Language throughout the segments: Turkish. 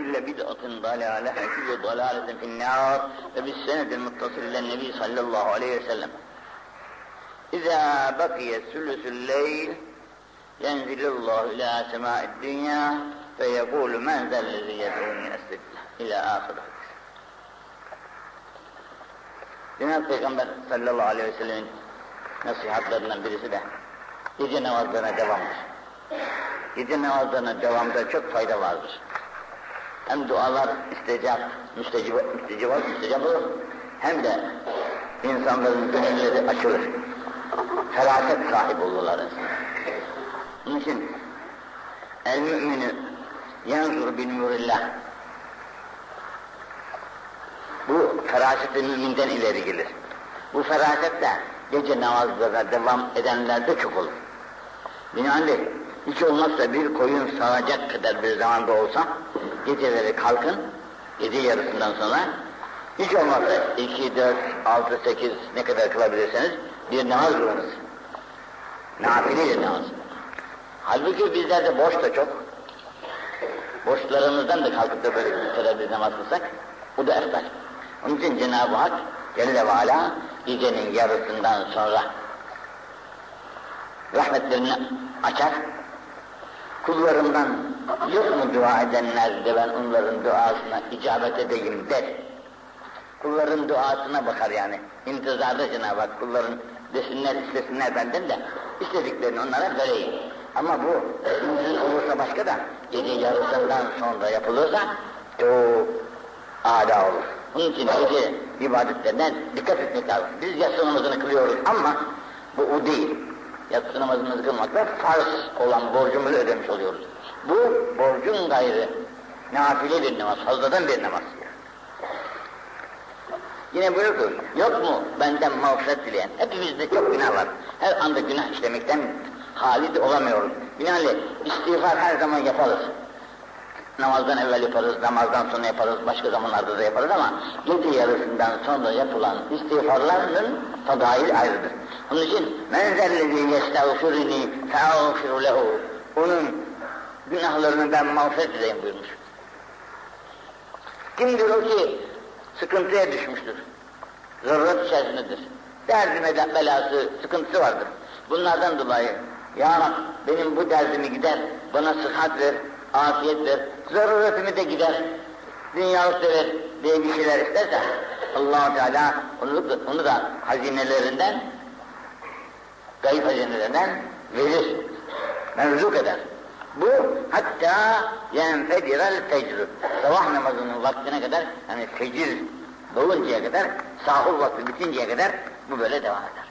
külle bid'atın dalale ve külle dalaleten finnâr ve bis senedil muttasil ile nebi sallallahu aleyhi ve sellem. İzâ bakiye sülüsül leyl yenzilullahu ila semâid dünya ve yekûlu men zellezi yedûni esdillah ila ahirah. Cenab-ı Peygamber sallallahu aleyhi ve sellemin nasihatlerinden birisi de gece namazlarına devamdır. Gece namazlarına devamda çok fayda vardır. Hem dualar istecap, müstecib, müstecib, müstecib olur, hem de insanların gönülleri açılır. Feraset sahibi olurlar. Onun için el müminü yanzur bin nurillah bu feraset-i müminden ileri gelir. Bu feraset de gece namazlarına devam edenlerde çok olur. Binaenaleyh hiç olmazsa bir koyun sağacak kadar bir zamanda olsa geceleri kalkın, gece yarısından sonra hiç olmazsa 2, 4, 6, 8 ne kadar kılabilirseniz bir namaz kılınız. Nafile namaz. Halbuki bizlerde boş da çok. Boşlarımızdan da kalkıp da böyle bir kadar bir namaz kılsak, o da eftal. Onun için Cenab-ı Hak Celle ve Ala gecenin yarısından sonra rahmetlerini açar. Kullarımdan yok mu dua edenler de ben onların duasına icabet edeyim der. Kulların duasına bakar yani. İntizarda Cenab-ı Hak kulların desinler istesinler benden de istediklerini onlara vereyim. Ama bu mümkün olursa başka da gece yarısından sonra yapılırsa çok âlâ olur. Onun için gece ibadetlerine dikkat etmek lazım. Biz yatsı namazını kılıyoruz ama bu o değil. Yatsı namazımızı kılmakla farz olan borcumuzu ödemiş oluyoruz. Bu borcun gayrı nafile bir namaz, fazladan bir namaz. Yine buyurdu, yok mu benden mağfiret dileyen? Hepimizde çok günah var. Her anda günah işlemekten halid olamıyoruz. Binaenaleyh istiğfar her zaman yaparız. Namazdan evvel yaparız, namazdan sonra yaparız, başka zamanlarda da yaparız ama gece yarısından sonra yapılan istiğfarların fadail ayrıdır. Onun için men zellezi yestağfirini feağfiru lehu onun günahlarını ben mağfiret edeyim buyurmuş. Kimdir o ki sıkıntıya düşmüştür, zaruret içerisindedir, derdime de belası, sıkıntısı vardır. Bunlardan dolayı ya benim bu derdimi gider, bana sıhhat ver, afiyet ver, zaruretimi de gider, dünyalık da ver diye bir şeyler isterse allah Teala onu, onu da hazinelerinden, gayb hazinelerinden verir, mevzuk eder. Bu hatta yenfedirel fecr. Sabah namazının vaktine kadar, yani fecir doluncaya kadar, sahur vakti bitinceye kadar bu böyle devam eder.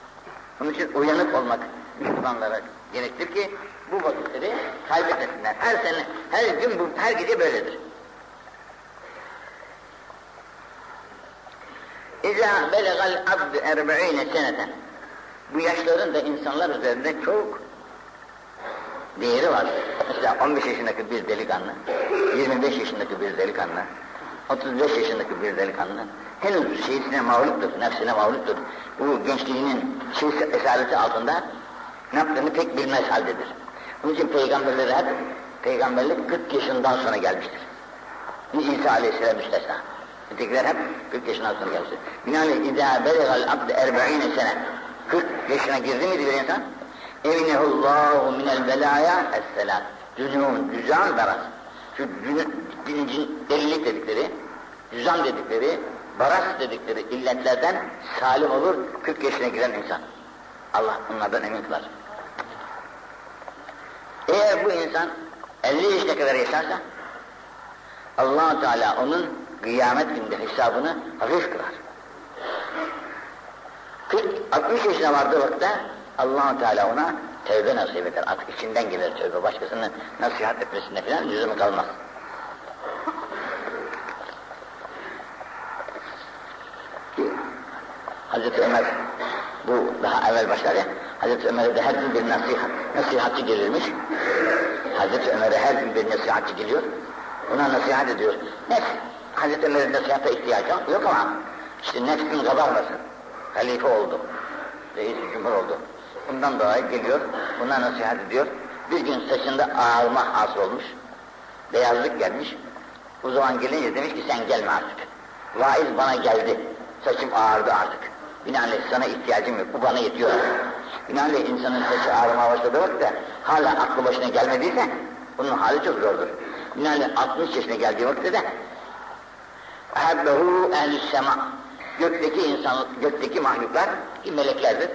Onun için uyanık olmak Müslümanlara gerektir ki bu vakitleri kaybetmesinler. Her sene, her gün, bu, her gece böyledir. İzâ belegal abd erbe'ine seneten. Bu yaşların da insanlar üzerinde çok değeri vardır. Mesela 15 yaşındaki bir delikanlı, 25 yaşındaki bir delikanlı, 35 yaşındaki bir delikanlı henüz şeysine mağluptur, nefsine mağluptur. Bu gençliğinin şey esareti altında ne yaptığını pek bilmez haldedir. Onun için peygamberleri hep peygamberlik 40 yaşından sonra gelmiştir. İsa aleyhisselam müstesna. Ötekiler hep 40 yaşından sonra gelmiştir. Binaenaleyh idâ beligal abd erbe'ine sene 40 yaşına girdi miydi bir insan? Evnehullahu minel belaya esselam. Cüzun, cüzan baras. Şu dilincin delilik dedikleri, cüzan dedikleri, baras dedikleri illetlerden salim olur 40 yaşına giren insan. Allah bunlardan emin kılar. Eğer bu insan 50 yaşına kadar yaşarsa allah Teala onun kıyamet günde hesabını hafif kılar. 40, 60 yaşına vardığı vakitte allah Teala ona tövbe nasip eder. Artık içinden gelir tövbe. Başkasının nasihat etmesine falan lüzumu kalmaz. Hazreti Ömer bu daha evvel başlar ya. Hazreti Ömer'e de her gün bir nasihat, nasihatçı gelirmiş. Hazreti Ömer'e her gün bir nasihatçı geliyor. Ona nasihat ediyor. Nefs, Hazreti Ömer'in nasihata ihtiyacı yok ama işte nefsin kabarmasın. Halife oldu. Reis cumhur oldu. Bundan dolayı geliyor, buna nasihat ediyor. Bir gün saçında ağarma hasıl olmuş. Beyazlık gelmiş. O zaman gelince demiş ki sen gelme artık. Vaiz bana geldi. Saçım ağırdı artık. Binaenaleyh sana ihtiyacım yok. Bu bana yetiyor. Binaenaleyh insanın saçı ağrımaya başladığı vakitte hala aklı başına gelmediyse onun hali çok zordur. Binaenaleyh 60 yaşına geldiği vakitte de Ehebbehu ehlü's sema gökteki insan, gökteki mahluklar ki meleklerdir.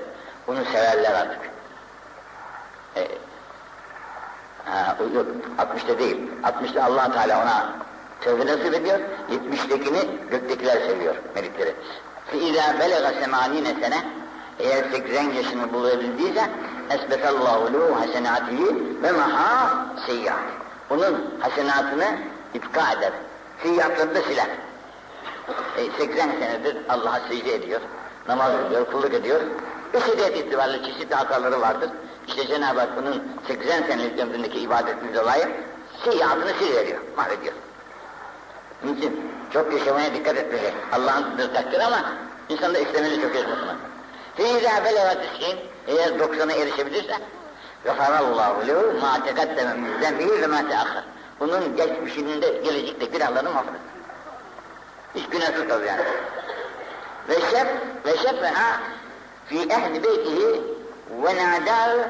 Bunu severler artık. Ee, ha, yok, 60'ta değil. 60'ta allah Teala ona tövbe nasip ediyor. 70'tekini göktekiler seviyor melekleri. فَاِذَا بَلَغَ سَمَانِينَ sene eğer 80 yaşını bulabildiyse esbetallahu lehu hasenatihi ve maha seyyah. Onun hasenatını ipka eder. Seyyahlarını da siler. E, 80 senedir Allah'a secde ediyor, namaz ediyor, kulluk ediyor. Beşeriyet itibariyle çeşitli hataları vardır. İşte Cenab-ı Hak bunun 80 senelik ömründeki ibadetini dolayı seyyiatını siliveriyor, mahvediyor. Onun için çok yaşamaya dikkat etmeli. Allah'ın takdir ama insan da istemeli çok yaşamasına. Feyza belevat iskin, eğer 90'a erişebilirse Gafarallahu lehu ma tekaddeme min zembihi ve ma teakhar. Bunun geçmişinde gelecekte günahlarını mahveder. Hiç günahsız kalır yani. Ve şef ve şefeha fi ehli beytihi ve nadâ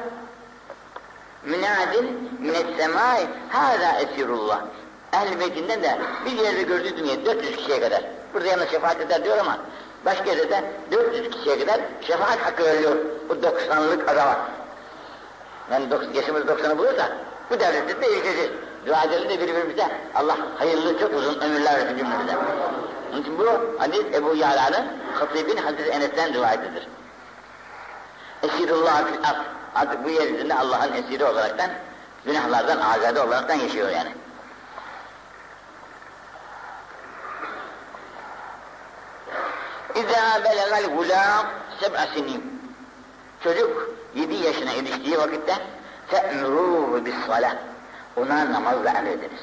münadin minet semâi hâzâ esirullah. Ehl-i beytinden de bir yerde gördüğü dünya 400 kişiye kadar. Burada yalnız şefaat eder diyor ama başka yerde de 400 kişiye kadar şefaat hakkı veriyor bu 90'lık adama. Yani yaşımız 90'ı bulursa bu devlette de erişeceğiz. Dua edelim de birbirimize Allah hayırlı çok uzun ömürler versin cümlemize. Onun için bu hadis Ebu Yala'nın Hatib'in Hazreti Enes'ten rivayetidir. Esirullah fil. Artık bu yeryüzünde Allah'ın esiri olaraktan, günahlardan azade olaraktan yaşıyor yani. İzâ belegal gulâm seb'a sinin. Çocuk yedi yaşına eriştiği vakitte fe'murûhu bis salâh. Ona namazla emrediniz.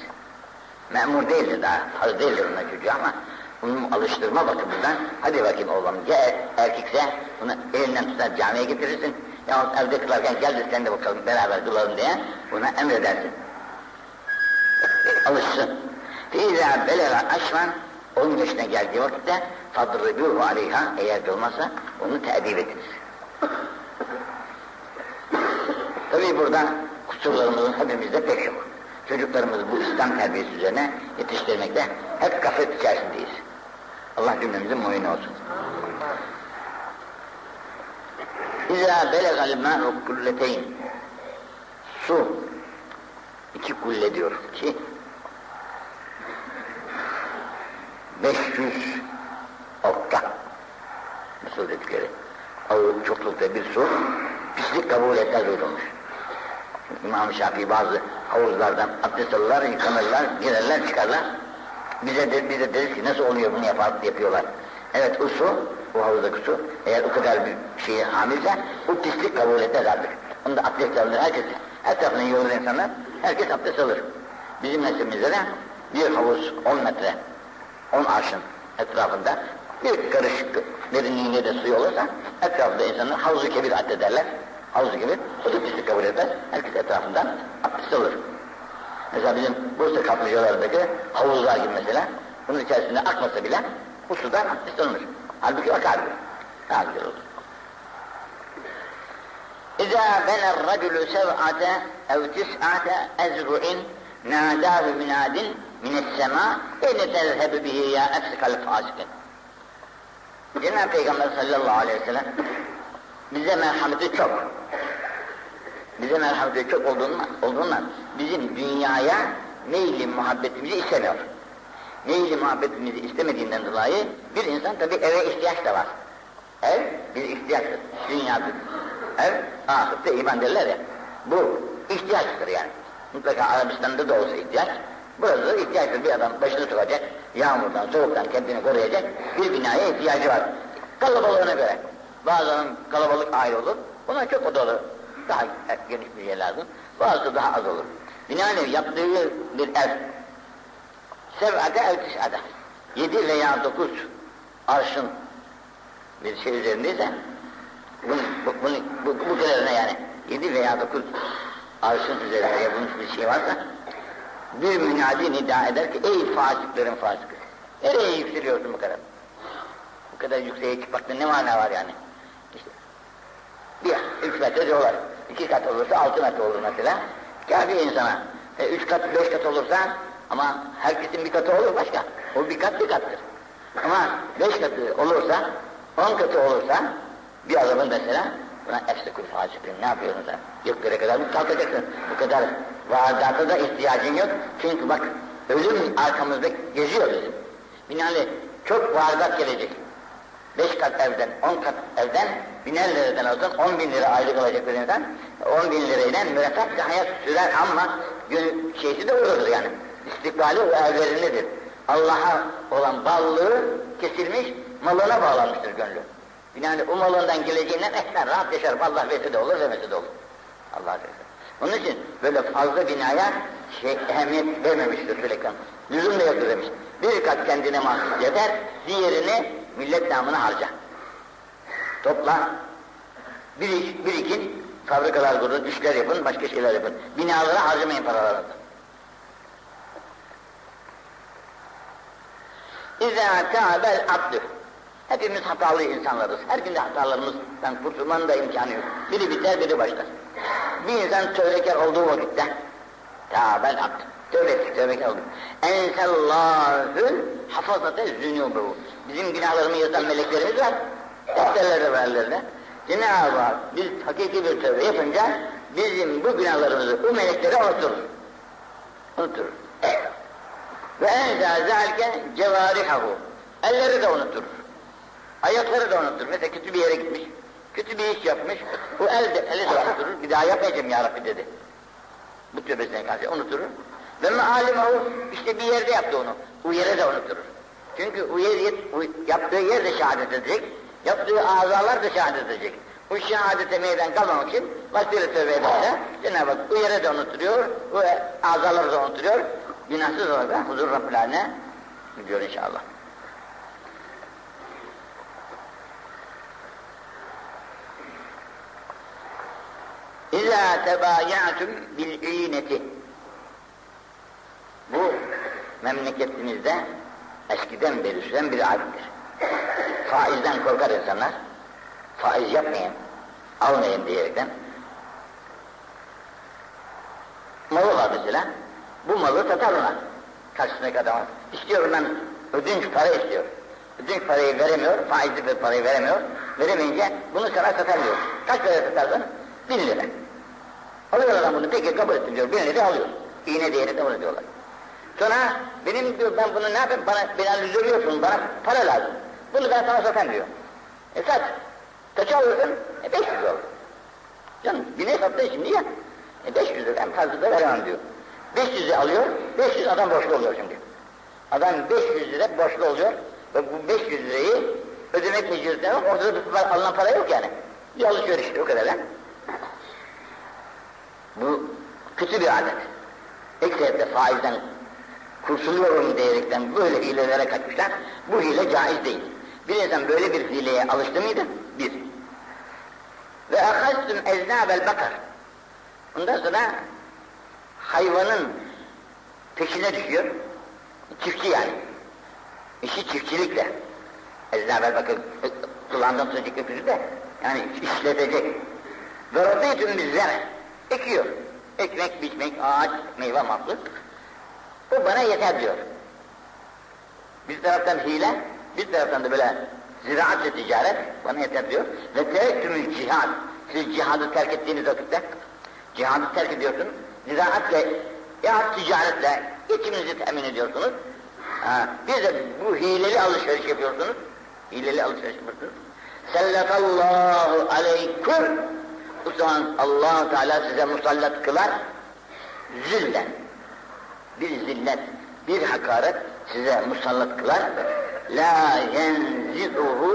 Memur değildir daha, farz değildir ona çocuğu ama bunun alıştırma bakımından hadi bakayım oğlum gel erkekse bunu elinden tutar camiye getirirsin yahut evde kılarken gel de sen de bakalım beraber kılalım diye buna emredersin. Alışsın. Fîzâ belega aşman 10 yaşına geldiği vakitte fadrıbûhu aleyha eğer kılmazsa onu teedip ediniz. Tabi burada kusurlarımızın hepimizde pek çok. Çocuklarımızı bu İslam terbiyesi üzerine yetiştirmekte hep gaflet içerisindeyiz. Allah cümlemizin muayene olsun. İzâ belegal mâ'u kulleteyn Su iki kulle diyor ki 500 okta nasıl dedikleri ağır çoklukta bir su pislik kabul etmez buyurulmuş. İmam Şafii bazı havuzlardan abdest alırlar, yıkanırlar, girerler, çıkarlar. Bize de, bize deriz ki nasıl oluyor bunu yapar, yapıyorlar. Evet o su, o havuzdaki su, eğer o kadar bir şeyi hamilse, o pislik kabul etmez artık. Onu da abdest alır herkes. Her tarafından yiyorlar insanlar, herkes abdest alır. Bizim neslimizde de bir havuz 10 metre, 10 arşın etrafında bir karışık derinliğinde de suyu olursa etrafında insanlar havuzu kebir addederler. Havuzu gibi o da pislik kabul etmez. Herkes etrafından abdest alır. Mesela bizim Bursa kaplıcalarındaki havuzlar gibi mesela bunun içerisinde akmasa bile bu sudan abdest alınır. Halbuki akar bir. Daha güzel olur. İzâ bener racülü sev'ate ev tis'ate ezru'in nâdâhu minâdin mine's-semâ eyne tezhebu bihi ya efsikal fâsikin. Cenab-ı Peygamber sallallahu aleyhi ve sellem bize merhameti çok. Bize merhameti çok olduğundan, olduğundan bizim dünyaya meyli muhabbetimizi istemiyor. Meyli muhabbetimizi istemediğinden dolayı bir insan tabi eve ihtiyaç da var. Ev bir ihtiyaçtır, dünyadır. Ev, ahirette iman derler ya. Bu ihtiyaçtır yani. Mutlaka Arabistan'da da olsa ihtiyaç. Burada da ihtiyaçtır. Bir adam başını sokacak, yağmurdan, soğuktan kendini koruyacak bir binaya ihtiyacı var. Kalabalığına göre. Bazen kalabalık ayrı olur, buna çok odalı, daha geniş bir yer lazım. Bazısı daha az olur. Binaenaleyh yaptığı bir ev, sev'ade ev tis'ade, yedi veya dokuz arşın bir şey üzerindeyse, bunun, bu, bunu, bu, bu kadarına yani, yedi veya dokuz arşın üzerinde yapılmış bir şey varsa, bir münadi nida eder ki ey fasıkların fasıkı. Nereye yükseliyorsun bu kadar? Bu kadar yükseğe çıkmakta ne mana var yani? İşte bir, üç metre. İki kat olursa altı metre olur mesela. Kafi insana. E, üç kat, beş kat olursa ama herkesin bir katı olur başka. O bir kat bir kattır. Ama beş katı olursa, on katı olursa bir adamın mesela buna efsekul fasıkın ne yapıyorsun sen? Göklere kadar mı kalkacaksın? Bu kadar vardata da ihtiyacın yok. Çünkü bak ölüm arkamızda geziyor bizim. Binaenli çok vardat gelecek. Beş kat evden, on kat evden biner liradan olsun on bin lira aylık alacak bir insan on bin lirayla mürekkep hayat sürer ama gün şeysi de oradadır yani. İstikbali o evlerindedir. Allah'a olan bağlılığı kesilmiş, malına bağlanmıştır gönlü. Binaenli o malından geleceğinden ekler, rahat yaşar. Allah verse de olur, vermese de olur. Allah verse. Onun için böyle fazla binaya şey, ehemmiyet vermemiştir sürekli. Lüzum da yoktur demiş. Bir kat kendine mahsus yeter, diğerini millet namına harca. Topla, bir iş, birikin, fabrikalar kurun, işler yapın, başka şeyler yapın. Binalara harcamayın paralarınızı. İzâ kâbel abdü. Hepimiz hatalı insanlarız. Her günde hatalarımızdan kurtulmanın da imkanı yok. Biri biter, biri başlar. Bir insan tövbekar olduğu vakitte kâbel abdü. Tövbe ettik, tövbekar olduk. Ensellâhü hafazate zünûbehu. Bizim günahlarımı yazan meleklerimiz var. Defterlerde verlerle. Cenab-ı Hak biz hakiki bir tövbe yapınca bizim bu günahlarımızı o meleklere unuturur. Unuturur. Ve enzâ zâlike cevârihahu. Elleri de unuturur. Ayakları da unuturur. Mesela kötü bir yere gitmiş. Kötü bir iş yapmış. Bu el de, eli de unuturur. Bir daha yapmayacağım ya Rabbi dedi. Bu tövbesine karşı unuturur. Ve mealimehu işte bir yerde yaptı onu. O yere de unuturur. Çünkü o yer, o yaptığı yer de şehadet edecek. Yaptığı azalar da şehadet edecek. Bu şehadete meydan kalmamak için vaktiyle tövbe ederse Cenab-ı Hak o yere de unuturuyor, o azaları da unuturuyor. Günahsız olarak huzur Rabbilerine gidiyor inşallah. İzâ tebâyâtum bil'îneti Bu memleketimizde eskiden beri süren bir adettir. Faizden korkar insanlar. Faiz yapmayın, almayın diyerekten. Malı var mesela. Bu malı satar ona. Karşısındaki adama. İstiyorum ben ödünç para istiyor. Ödünç parayı veremiyor, faizli bir parayı veremiyor. Veremeyince bunu sana satamıyor. Kaç para satarsın? Bin lira. Alıyor adam bunu, peki kabul ettim diyor, bin lira alıyor. İğne değeri de onu diyorlar. Sonra benim diyor ben bunu ne yapayım, bana, beni lüzuluyorsun, bana para lazım. Bunu ben sana satam diyor. E sat. Kaça alıyorsun? E 500 lira Canım bine sattın şimdi ya. E 500 lira en fazla da veremem diyor. 500'ü alıyor, 500 adam borçlu oluyor şimdi. Adam 500 lira borçlu oluyor ve bu 500 lirayı ödemek mecburiyetinde yok. Ortada bir alınan para yok yani. Bir alışveriş o kadar lan. Bu kötü bir adet. Ekseriyette faizden kurtuluyorum diyerekten böyle hilelere kaçmışlar. Bu hile caiz değil. Bir insan böyle bir hileye alıştı mıydı? Bir. Ve ahastüm eznâbel bakar. Ondan sonra hayvanın peşine düşüyor. Çiftçi yani. İşi çiftçilikle. Eznâbel bakır kulağından tutacak öpücü de yani işletecek. Ve radıytüm bizlere. Ekiyor. Ekmek, biçmek, ağaç, meyve mahsus. Bu bana yeter diyor. Bir taraftan hile, bir taraftan da böyle ziraat ve ticaret bana yeter diyor. Ve terektümül cihad. Siz cihadı terk ettiğiniz vakitte cihadı terk ediyorsunuz. Ziraatle ya ticaretle geçiminizi temin ediyorsunuz. Ha, bir de bu hileli alışveriş yapıyorsunuz. Hileli alışveriş yapıyorsunuz. Sellatallahu aleyküm. Bu zaman allah Teala size musallat kılar. Zillen. Bir zillet, bir hakaret size musallat kılar. La yenziduhu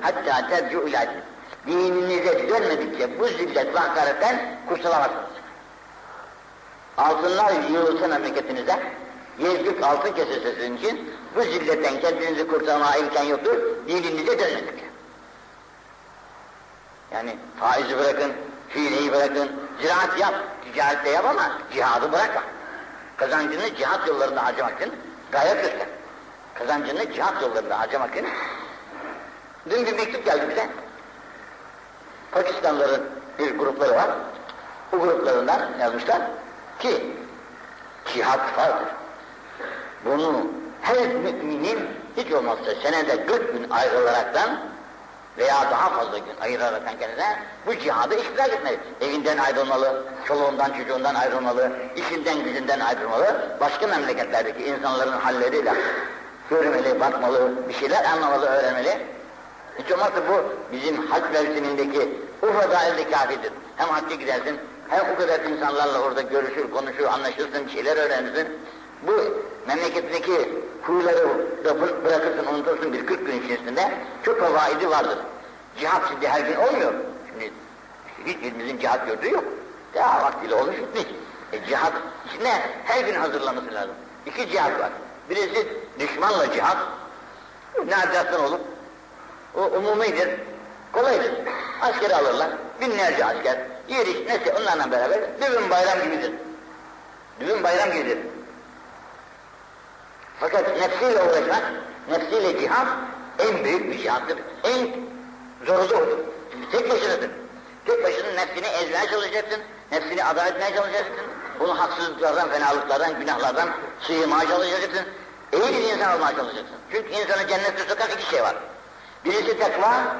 hatta tercu ila Dininize dönmedikçe bu zillet ve hakaretten kurtulamazsınız. Altınlar yığılsa memleketinize, yer altın kesilse sizin için bu zilletten kendinizi kurtarmaya imkan yoktur, dininize dönmedikçe. Yani faizi bırakın, hileyi bırakın, ziraat yap, ticarette yap ama cihadı bırakma. Kazancını cihat yollarında harcamak için gayret göster. Kazancını cihat yollarında harcamak için dün bir mektup geldi bize. Pakistanlıların bir grupları var. Bu gruplarından yazmışlar ki cihat vardır. Bunu her müminin hiç olmazsa senede 40 gün ayrılaraktan veya daha fazla gün ayıraraktan kendine bu cihadı iştirak etmeli. Evinden ayrılmalı, çoluğundan çocuğundan ayrılmalı, işinden gücünden ayrılmalı, başka memleketlerdeki insanların halleriyle görmeli, bakmalı, bir şeyler anlamalı, öğrenmeli. Hiç olmazsa bu bizim hac mevsimindeki o fadailde kafidir. Hem hacca gidersin, hem o kadar insanlarla orada görüşür, konuşur, anlaşırsın, şeyler öğrenirsin. Bu memleketindeki huyları da bırakırsın, unutursun bir 40 gün içerisinde çok favaidi vardır. Cihat şimdi her gün olmuyor. Şimdi hiçbirimizin cihat gördüğü yok. Daha vaktiyle olmuş bitmiş. E, cihat içine her gün hazırlanması lazım. İki cihat var. Birisi düşmanla cihat. Ne yapacaksın oğlum? O umumidir, kolaydır. Askeri alırlar, binlerce asker, yer iş, neyse onlarla beraber düğün bayram gibidir. Düğün bayram gibidir. Fakat nefsiyle uğraşmak, nefsiyle cihat en büyük bir cihattır. En zoru da odur. Çünkü tek başınasın. Tek başına nefsini ezmeye çalışacaksın, nefsini ada etmeye çalışacaksın. Bunu haksızlıklardan, fenalıklardan, günahlardan sıyırmaya çalışacaksın. İyi bir insan olmaya çalışacaksın. Çünkü insanı cennete sokan iki şey var. Birisi takva,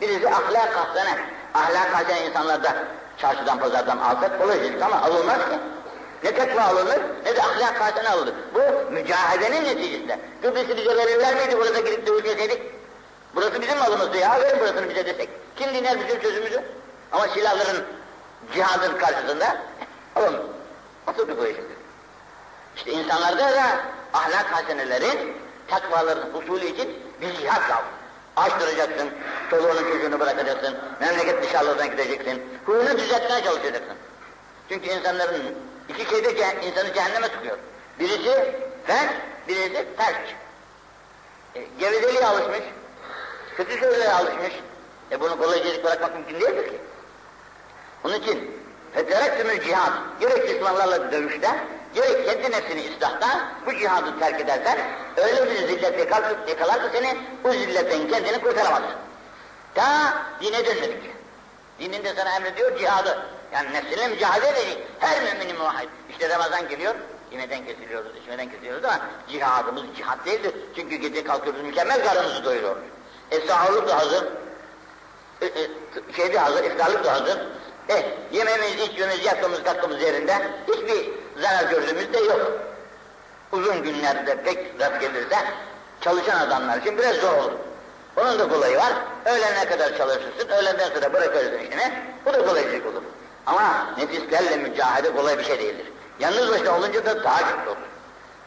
birisi ahlak hasene. Ahlak hasene insanlarda çarşıdan pazardan alsak olacak ama alınmaz ki. Ne takva alınır ne de ahlak hasene alınır. Bu mücahedenin neticesinde. Kıbrıs'ı bize verirler miydi burada girip dövüşeseydik? Burası bizim malımızdı ya, verin burasını bize desek. Kim dinler bizim sözümüzü? Ama silahların, cihadın karşısında alın. Nasıl bu işin? İşte insanlarda da ahlak hasenelerin, takvaların husulü için bir cihad kaldı. Aç duracaksın, çoluğunu çocuğunu bırakacaksın, memleket dışarılardan gideceksin, huyunu düzeltmeye çalışacaksın. Çünkü insanların iki şeyde ce insanı cehenneme tıkıyor. Birisi fen, birisi terk. E, gevezeliğe alışmış, kötü sözlere alışmış. E bunu kolaycılık bırakmak mümkün değildir ki. Onun için feterattümül cihad, gerek düşmanlarla dövüşte, gerek kendi nefsini ıslahta bu cihadı terk edersen, öyle bir zillet yakalar, yakalar ki seni, bu zilletten kendini kurtaramazsın. Ta dine dönmedikçe. Dininde sana emrediyor cihadı. Yani nefsinle mücadele edecek. Her müminin muvahhid. İşte Ramazan geliyor, yemeden kesiliyoruz, içmeden kesiliyoruz ama cihadımız cihat değildir. Çünkü gece kalkıyoruz, mükemmel karnımızı doyuruyoruz. E sağlık da hazır, e, e, şeyde hazır, iftarlık da hazır. E, yememiz, içmemiz, yattığımız, kalktığımız yerinde hiçbir zarar gördüğümüz de yok. Uzun günlerde pek rast gelirse çalışan adamlar için biraz zor olur. Onun da kolayı var. Öğlene kadar çalışırsın, öğlenden sonra bırakırsın işini. Bu da kolaycılık olur. Ama nefislerle mücadele kolay bir şey değildir. Yalnız başına olunca da daha kötü olur.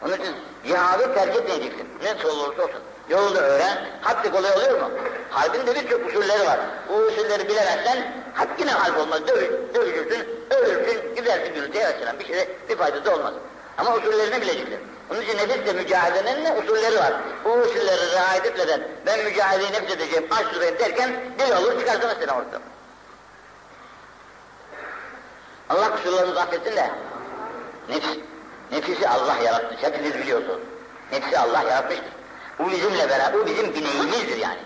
Onun için cihadı terk etmeyeceksin. Ne olursa olsun. Yolda öğren, hattı kolay oluyor mu? Harbin de birçok usulleri var. Bu usulleri bilemezsen hat yine olmaz. Dövüş, dövüşürsün, ölürsün, gidersin gürültüye açılan bir şey bir faydası olmaz. Ama usullerini bileceksin. Onun için nefisle mücadelenin ne usulleri var. Bu usulleri riayet etmeden ben mücadeleyi nefis edeceğim, aç durayım derken deli olur çıkarsın mesela ortada. Allah kusurlarımızı affetsin de nefis, nefisi Allah yaratmış. Hepiniz biliyorsunuz. Nefsi Allah yaratmıştır. Bu bizimle beraber, bu bizim bineğimizdir yani.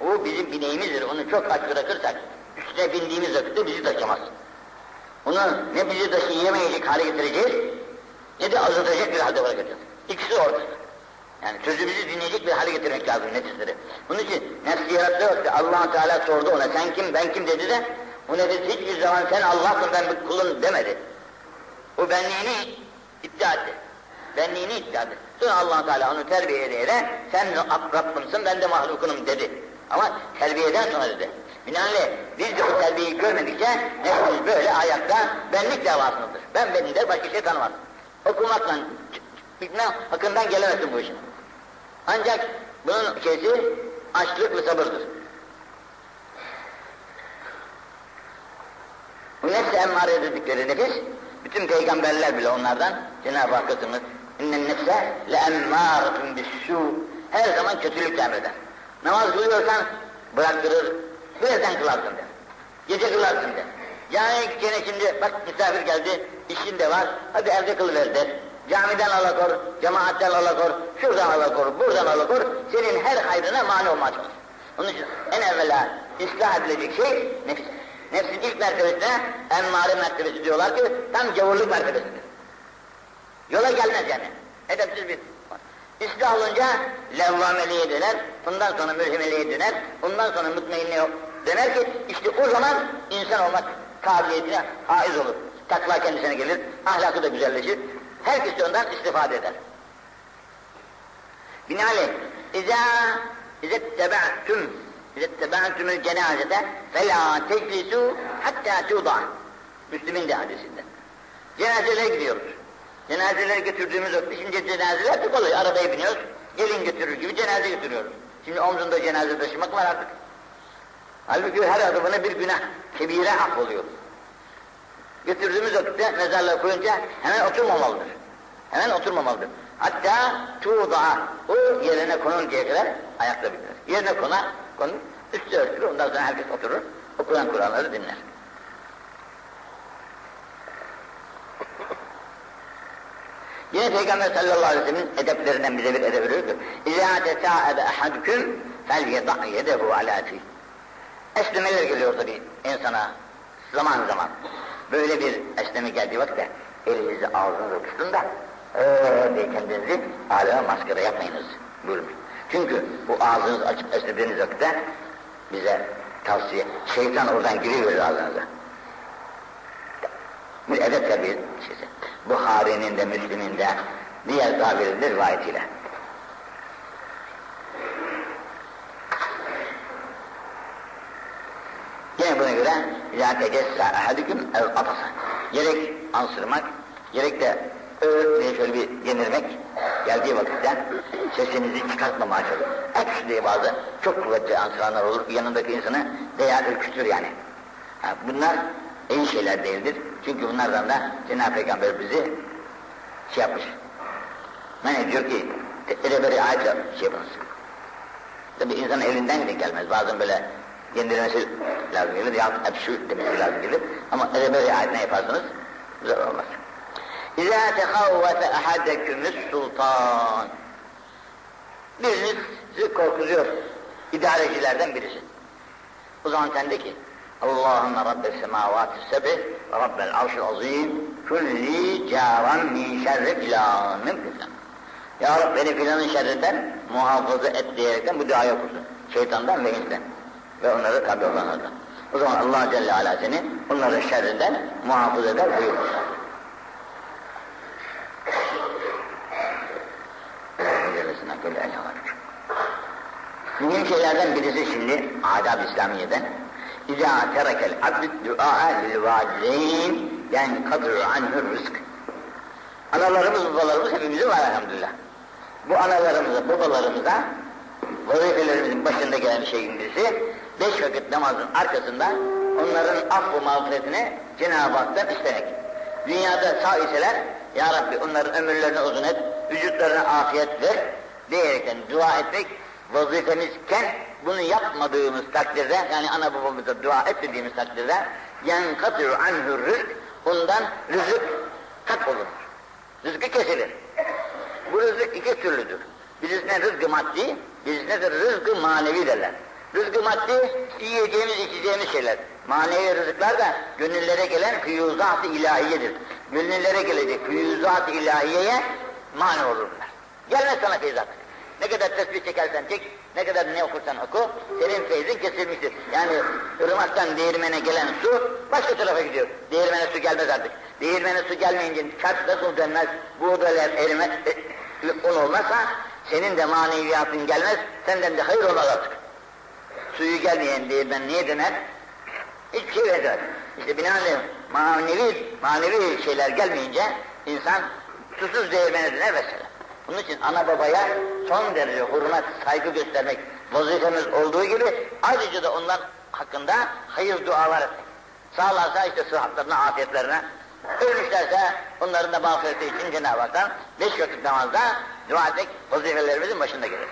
O bizim bineğimizdir. Onu çok aç bırakırsak, üstüne bindiğimiz vakitte bizi taşımaz. Onu ne bizi taşıyameyecek hale getireceğiz, ne de azaltacak bir halde bırakacağız. İkisi ortada. Yani sözümüzü dinleyecek bir hale getirmek lazım nefisleri. Bunun için nefsi yarattığı vakti allah Teala sordu ona, sen kim, ben kim dedi de, bu nefis hiçbir zaman sen Allah'sın, ben bir kulun demedi. O benliğini iddia etti. Benliğini iddia etti. Sonra allah Teala onu terbiye ede sen Rabbimsin, ben de mahlukunum dedi. Ama terbiyeden sonra dedi. Binaenaleyh biz de o terbiyeyi görmedikçe nefsimiz böyle ayakta benlik davasındadır. Ben benim der başka şey tanımaz. Okumakla bilmem hakkından gelemezsin bu işin. Ancak bunun şeysi açlık ve sabırdır. Bu nefsi emmare dedikleri nefis, bütün peygamberler bile onlardan Cenab-ı Hakk'ın innen nefse le emmâretun bissû her zaman kötülük emreder. Namaz kılıyorsan bıraktırır, birazdan kılarsın der. Gece kılarsın der. Yani gene şimdi bak misafir geldi, işin de var, hadi evde kılıver der. camiden alakor, cemaatten alakor, şuradan alakor, buradan alakor, senin her hayrına mani çalışır. Onun için en evvela ıslah edilecek şey nefis. Nefsin ilk mertebesine emmare mertebesi diyorlar ki tam gavurluk mertebesidir. Yola gelmez yani. Edepsiz bir İslah olunca levvameliğe döner, bundan sonra mülhimeliğe döner, bundan sonra mutmainliğe döner ki işte o zaman insan olmak kabiliyetine haiz olur. Takva kendisine gelir, ahlakı da güzelleşir. Herkes de ondan istifade eder. Binaenaleyh, İzâ İzettebe'tüm İzettebe'tümül cenazete felâ teclisû hattâ tuğda. Müslüm'ün de hadisinde. Cenazelere gidiyoruz. Cenazeleri götürdüğümüz vakti, şimdi cenazeler de kolay, arabaya biniyoruz, gelin götürür gibi cenaze götürüyoruz. Şimdi omzunda cenaze taşımak var artık. Halbuki her adımına bir günah, kebire oluyor. Götürdüğümüz vakitte mezarlığa koyunca hemen oturmamalıdır. Hemen oturmamalıdır. Hatta tuğda, o yerine konuncaya kadar ayakta bitirir. Yerine konar, konur, üstü örtülür, ondan sonra herkes oturur, okunan Kur'anları dinler. Yine Peygamber sallallahu aleyhi ve sellem'in edeplerinden bize bir edep veriyordu. Tesâebe ehadüküm fel yeda' yedehu alâ fî. Esnemeler geliyor tabi insana zaman zaman. Böyle bir esneme geldiği vakitte elinizi ağzınıza tutun da öyle kendinizi aleme maskara yapmayınız buyurmuş. Çünkü bu ağzınızı açıp esnediğiniz vakitte bize tavsiye, şeytan oradan giriyor ağzınıza. Bir edep şeysi. Buhari'nin de Müslim'in de diğer tabiridir rivayetiyle. Yine buna göre ya tegessa ahadüküm ev atasa. Gerek ansırmak, gerek de diye şöyle bir yenirmek geldiği vakitte sesinizi çıkartmamaya çalışın. Eks diye bazı çok kuvvetli ansıranlar olur, yanındaki insanı veya ürkütür yani. Ha, bunlar iyi şeyler değildir. Çünkü bunlardan da Cenab-ı Peygamber bizi şey yapmış. Yani diyor ki, edeberi ayet şey yapınız. Tabi insan elinden de gelmez. Bazen böyle yendirilmesi lazım gelir ya hep şu demesi lazım gelir. Ama edeberi ayet ne yaparsanız güzel olmaz. İzâ tehavvete ahadekümüs sultan. Biriniz sizi korkutuyor. İdarecilerden birisi. O zaman sen de ki, Allahümme Rabbel semavati sebi ve Rabbel arşil azim külli caran min şerri filanın filan. Ya Rabbi beni filanın şerrinden muhafaza et diyerekten bu duayı okursun. Şeytandan ve insan ve onları tabi olanlardan. O zaman Allah Celle Ala seni onların şerrinden muhafaza eder buyurur. Mühim şeylerden birisi şimdi adab-ı İslamiye'den İzâ terekel abdü du'a lil valideyn yani kadru anhur rızk. Analarımız, babalarımız hepimizin var elhamdülillah. Bu analarımıza, babalarımıza vazifelerimizin başında gelen şeyin birisi beş vakit namazın arkasında onların affı mağfiretini Cenab-ı Hak'tan istemek. Dünyada sağ iseler Ya Rabbi onların ömürlerini uzun et, vücutlarına afiyet ver diyerekten dua etmek vazifemizken bunu yapmadığımız takdirde yani ana babamıza dua etmediğimiz takdirde yankatır anhur rızk ondan rızık kat olur. Rızkı kesilir. Bu rızık iki türlüdür. Birisine rızkı maddi, birisine de rızkı manevi derler. Rızkı maddi yiyeceğimiz, içeceğimiz şeyler. Manevi rızıklar da gönüllere gelen füyuzat-ı ilahiyedir. Gönüllere gelecek füyuzat-ı ilahiyeye mani olurlar. Gelmez sana feyzat. Ne kadar tesbih çekersen çek, ne kadar ne okursan oku, senin feyzin kesilmiştir. Yani ırmaktan değirmene gelen su başka tarafa gidiyor. Değirmene su gelmez artık. Değirmene su gelmeyince çarp nasıl dönmez, buğdaylar erimez, un olmazsa senin de maneviyatın gelmez, senden de hayır olmaz artık. Suyu gelmeyen değirmen niye döner? Hiçbir şey vermez. İşte binaenaleyh manevi, manevi şeyler gelmeyince insan susuz değirmene döner mesela. Bunun için ana babaya son derece hürmet, saygı göstermek vazifemiz olduğu gibi ayrıca da onlar hakkında hayır dualar etmek. Sağlarsa işte sıhhatlerine, afiyetlerine, ölmüşlerse onların da mağfireti için Cenab-ı Hak'tan beş vakit namazda dua etmek vazifelerimizin başında gelir.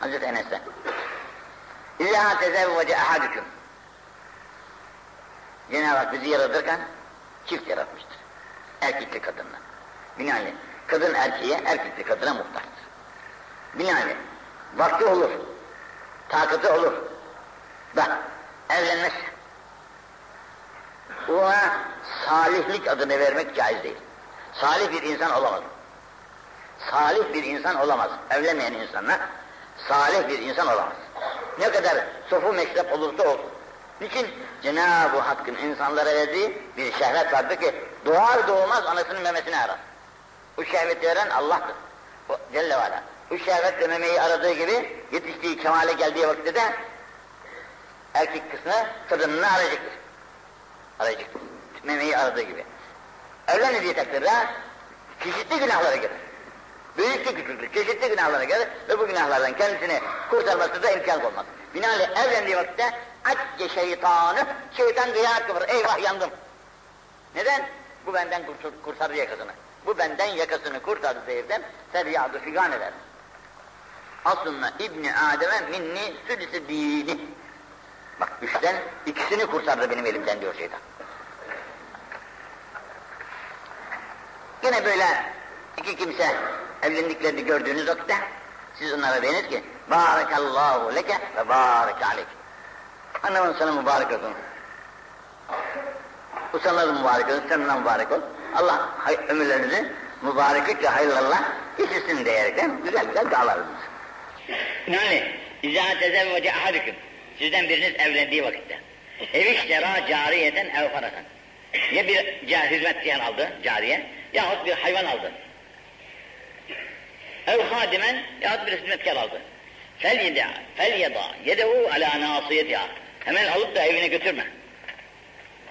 Hazreti Enes'ten. İzâ tezevvece ahadüküm. Cenab-ı Hak bizi yaratırken çift yaratmıştır. Erkekli kadınla. Binaenli kadın erkeğe, erkekli kadına muhtaçtır. Binaenli vakti olur, takatı olur. Bak evlenmez. Ona salihlik adını vermek caiz değil. Salih bir insan olamaz. Salih bir insan olamaz. Evlenmeyen insanlar salih bir insan olamaz. Ne kadar sofu meşrep olursa olsun. Niçin? Cenab-ı Hakk'ın insanlara verdiği bir şehvet vardır ki doğar doğmaz anasının memesini arar. Bu şehveti veren Allah'tır. O, Celle ve. Bu şehvet memeyi aradığı gibi yetiştiği kemale geldiği vakitte de erkek kısmı kadınını arayacaktır. Arayacaktır. Memeyi aradığı gibi. Evlenmediği takdirde çeşitli günahlara girer. Büyüklü küçüklü çeşitli günahlara gelir ve bu günahlardan kendisini kurtarması da imkan olmaz. Binaenli evlendiği vakitte acce şeytanı, şeytan kıyamet kıvırır. Eyvah yandım. Neden? Bu benden kurtar, kurtardı yakasını. Bu benden yakasını kurtardı zehirden, feryadu figan eder. Aslında İbni Adem'e minni südüsü dini. Bak üçten ikisini kurtardı benim elimden diyor şeytan. Yine böyle iki kimse evlendiklerini gördüğünüz vakitte siz onlara denir ki Barakallahu leke ve barak aleyk. Annemin sana mübarek olsun. Bu sana da mübarek olsun, seninle mübarek ol. Allah ömürlerinizi mübareklikle hayırlarla geçirsin diyerekten güzel güzel dağlarınız. Yani İzâ tezevvece ahadüküm sizden biriniz evlendiği vakitte. Eviştera cariyeten ev farakan ya bir hizmetçiyen aldı cariye yahut bir hayvan aldı. Ev hadimen yahut bir hizmetkar aldı. Fel yeda fel yeda yedehu ala nasiyetiha. Hemen alıp da evine götürme.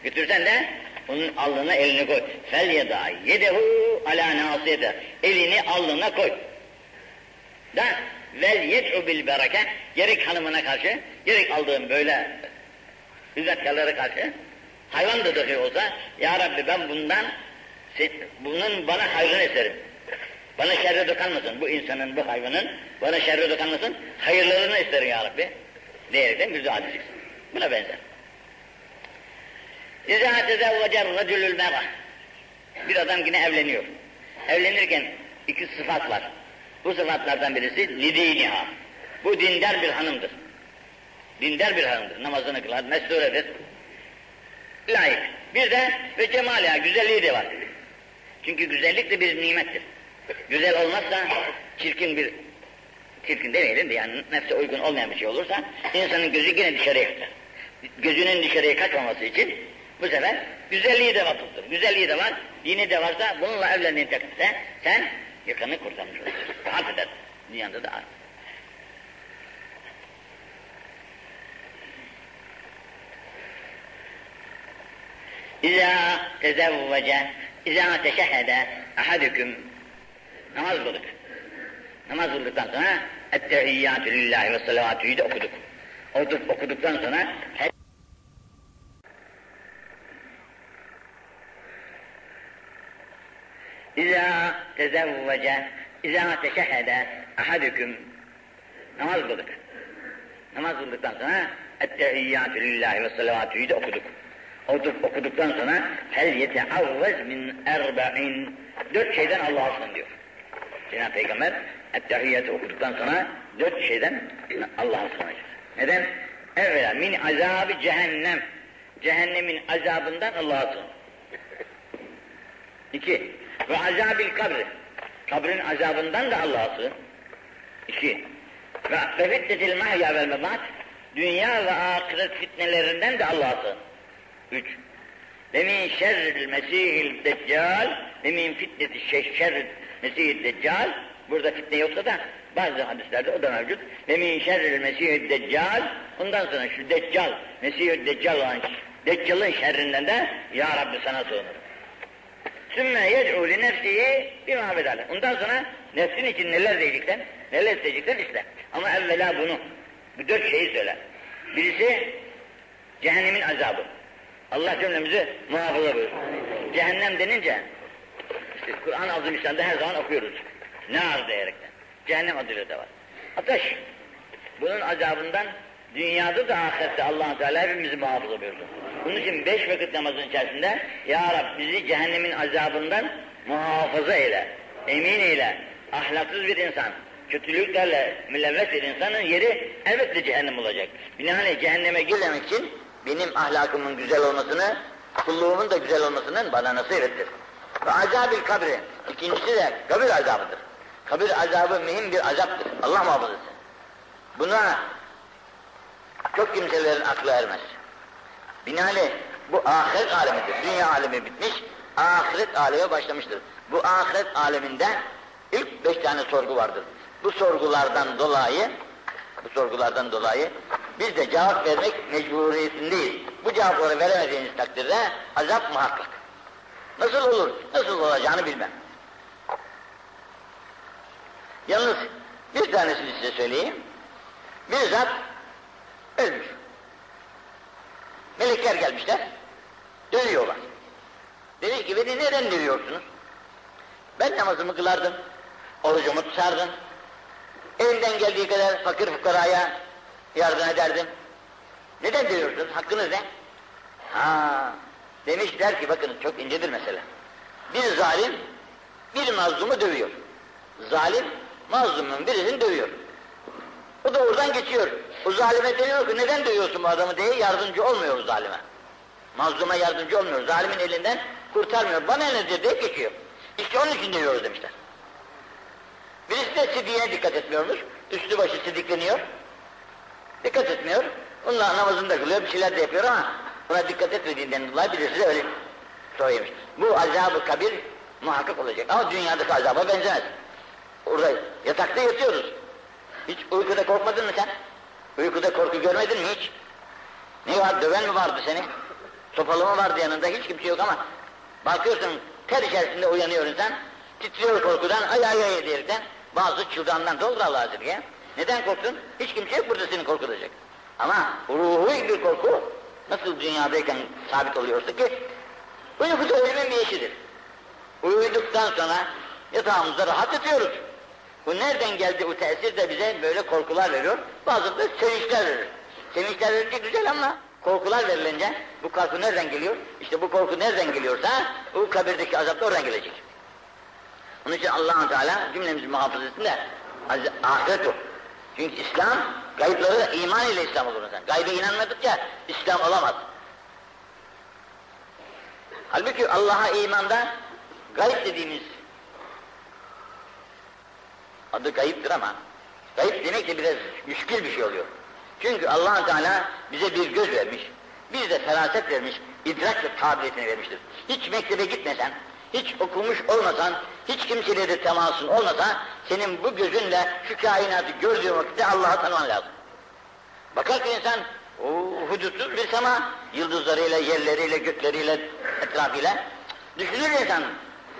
Götürsen de onun alnına elini koy. Fel yeda yedehu ala nasiyetiha. Elini alnına koy. Da vel yed'u bil bereke gerek hanımına karşı gerek aldığım böyle hizmetkarlara karşı hayvan da dahi olsa ya Rabbi ben bundan bunun bana hayrını isterim. Bana şerre dokanmasın bu insanın bu hayvanın bana şerre dokanmasın hayırlarını isterim ya Rabbi diyerekten dua edeceksin. Buna benzer. İzâ tezevvecer racülül mera bir adam yine evleniyor. Evlenirken iki sıfat var. Bu sıfatlardan birisi lidiniha. Bu dindar bir hanımdır. Dindar bir hanımdır. Namazını kılar, mesuredir. Layık. Bir de ve cemaliha, güzelliği de var. Çünkü güzellik de bir nimettir. Güzel olmazsa çirkin bir çirkin demeyelim de yani nefse uygun olmayan bir şey olursa insanın gözü yine dışarıya kaçar. Gözünün dışarıya kaçmaması için bu sefer güzelliği de vakıftır. Güzelliği de var, dini de varsa bununla evlendiğin takdirde sen yakanı kurtarmış olursun. Rahat eder. Dünyada da artık. İzâ tezevvece, izâ teşehhede ahadüküm namaz kıldık. Namaz kıldıktan sonra ettehiyyatü lillahi ve salavatü'yü de okuduk. Okuduk, okuduktan sonra İzâ tezevvece, izâ teşehhede ahadüküm namaz kıldık. Namaz kıldıktan sonra ettehiyyatü lillahi ve salavatü'yü de okuduk. Okuduk, okuduktan sonra fel yeteavvez min erba'in dört şeyden Allah'a sığın diyor. Cenab-ı Peygamber ettehiyyatı okuduktan sonra dört şeyden Allah'a sığınacak. Neden? Evvela min azabı cehennem. Cehennemin azabından Allah'a sığın. İki, ve azabil kabri. Kabrin azabından da Allah'a sığın. İki, ve fitnetil mahya vel memat. Dünya ve ahiret fitnelerinden de Allah'a sığın. Üç, ve min şerril mesihil deccal ve min fitneti şerril mesihil deccal burada fitne yoksa da bazı hadislerde o da mevcut. Ve min şerril mesihil deccal ondan sonra şu deccal, mesihil deccal olan deccalın şerrinden de ya Rabbi sana sığınırım. Sümme yed'u li nefsihi bima bedale. Ondan sonra nefsin için neler diyecekler, neler isteyecekler iste. Ama evvela bunu, bu dört şeyi söyle. Birisi cehennemin azabı. Allah cümlemizi muhafaza buyursun. Cehennem denince, işte Kur'an-ı Azimüşşan'da her zaman okuyoruz. Nar diyerekten. Cehennem adıyla da var. Ateş. Bunun azabından dünyada da ahirette allah Teala hepimizi muhafaza buyurdu. Bunun için beş vakit namazın içerisinde Ya Rab bizi cehennemin azabından muhafaza eyle, emin eyle. Ahlaksız bir insan, kötülüklerle mülevves bir insanın yeri elbette cehennem olacak. Binaenaleyh cehenneme girmemek için benim ahlakımın güzel olmasını, kulluğumun da güzel olmasının bana nasip ettir. Ve azabil kabri, ikincisi de kabir azabıdır. Kabir azabı mühim bir azaptır. Allah muhafaza etsin. Buna çok kimselerin aklı ermez. Binaenaleyh bu ahiret alemidir. Dünya alemi bitmiş, ahiret alemi başlamıştır. Bu ahiret aleminde ilk beş tane sorgu vardır. Bu sorgulardan dolayı bu sorgulardan dolayı biz de cevap vermek mecburiyetindeyiz. Bu cevapları veremediğiniz takdirde azap muhakkak. Nasıl olur, nasıl olacağını bilmem. Yalnız bir tanesini size söyleyeyim. Bir zat ölmüş. Melekler gelmişler, dövüyorlar. Dedi ki beni neden dövüyorsunuz? Ben namazımı kılardım, orucumu tutardım, elimden geldiği kadar fakir fukaraya yardım ederdim. Neden dövüyorsunuz? Hakkınız ne? Ha, demişler ki bakın çok incedir mesele. Bir zalim bir mazlumu dövüyor. Zalim mazlumun birisini dövüyor. O da oradan geçiyor. O zalime deniyor ki neden dövüyorsun bu adamı diye yardımcı olmuyor zalime. Mazluma yardımcı olmuyor. Zalimin elinden kurtarmıyor. Bana ne diyor deyip geçiyor. İşte onun için dövüyoruz demişler. Birisi de sidiğine dikkat etmiyormuş. Üstü başı sidikleniyor. Dikkat etmiyor. Onunla namazını da kılıyor, bir şeyler de yapıyor ama buna dikkat etmediğinden dolayı birisi de öyle söylemiş. Bu azabı kabir muhakkak olacak. Ama dünyadaki azaba benzemez. Orada yatakta yatıyoruz. Hiç uykuda korkmadın mı sen? Uykuda korku görmedin mi hiç? Ne var, döven mi vardı seni? Sopalı mı vardı yanında, hiç kimse yok ama bakıyorsun ter içerisinde uyanıyor insan, titriyor korkudan, ay ay ay diyerekten, bazı çıldandan doldur Allah'a ya. Neden korktun? Hiç kimse yok burada seni korkutacak. Ama ruhu bir korku nasıl dünyadayken sabit oluyorsa ki uyku da ölümün bir işidir. Uyuduktan sonra yatağımızda rahat yatıyoruz. Bu nereden geldi bu tesir de bize böyle korkular veriyor. Bazı da sevinçler verir. Sevinçler verince güzel ama korkular verilince bu korku nereden geliyor? İşte bu korku nereden geliyorsa o kabirdeki azap da oradan gelecek. Onun için allah Teala cümlemizi muhafaza etsin de ahiret o. Çünkü İslam gayıpları iman ile İslam olur insan. Gaybe inanmadıkça İslam olamaz. Halbuki Allah'a imanda gayb dediğimiz adı gayiptir ama gayip demek de biraz müşkül bir şey oluyor. Çünkü allah Teala bize bir göz vermiş, bir de feraset vermiş, idrak ve kabiliyetini vermiştir. Hiç mektebe gitmesen, hiç okumuş olmasan, hiç kimseyle de temasın olmasa, senin bu gözünle şu kainatı gördüğün vakitte Allah'ı tanıman lazım. Bakar ki insan, o hudutsuz bir sema, yıldızlarıyla, yerleriyle, gökleriyle, etrafıyla, düşünür insan.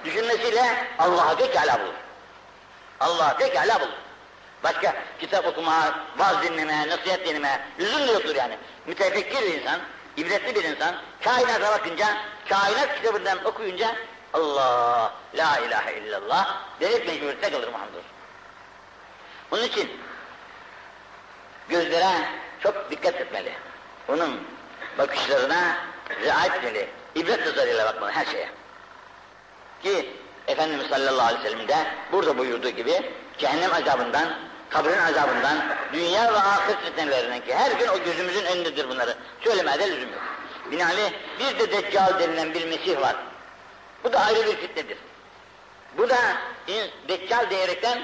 Düşünmesiyle Allah'ı pekala bulur. Allah'ı pekala bulur. Başka kitap okuma, vaz dinleme, nasihat dinleme, da yoktur yani. Mütefekkir bir insan, ibretli bir insan, kainata bakınca, kainat kitabından okuyunca Allah, la ilahe illallah demek mecburiyette kalır Muhammed Onun için gözlere çok dikkat etmeli. Onun bakışlarına riayet etmeli. İbret nazarıyla bakmalı her şeye. Ki Efendimiz sallallahu aleyhi ve sellem de burada buyurduğu gibi cehennem azabından, kabrin azabından, dünya ve ahiret fitnelerinden ki her gün o gözümüzün önündedir bunları. Söylemeye de lüzum yok. Binaenaleyh bir de Deccal denilen bir Mesih var. Bu da ayrı bir fitnedir. Bu da Deccal diyerekten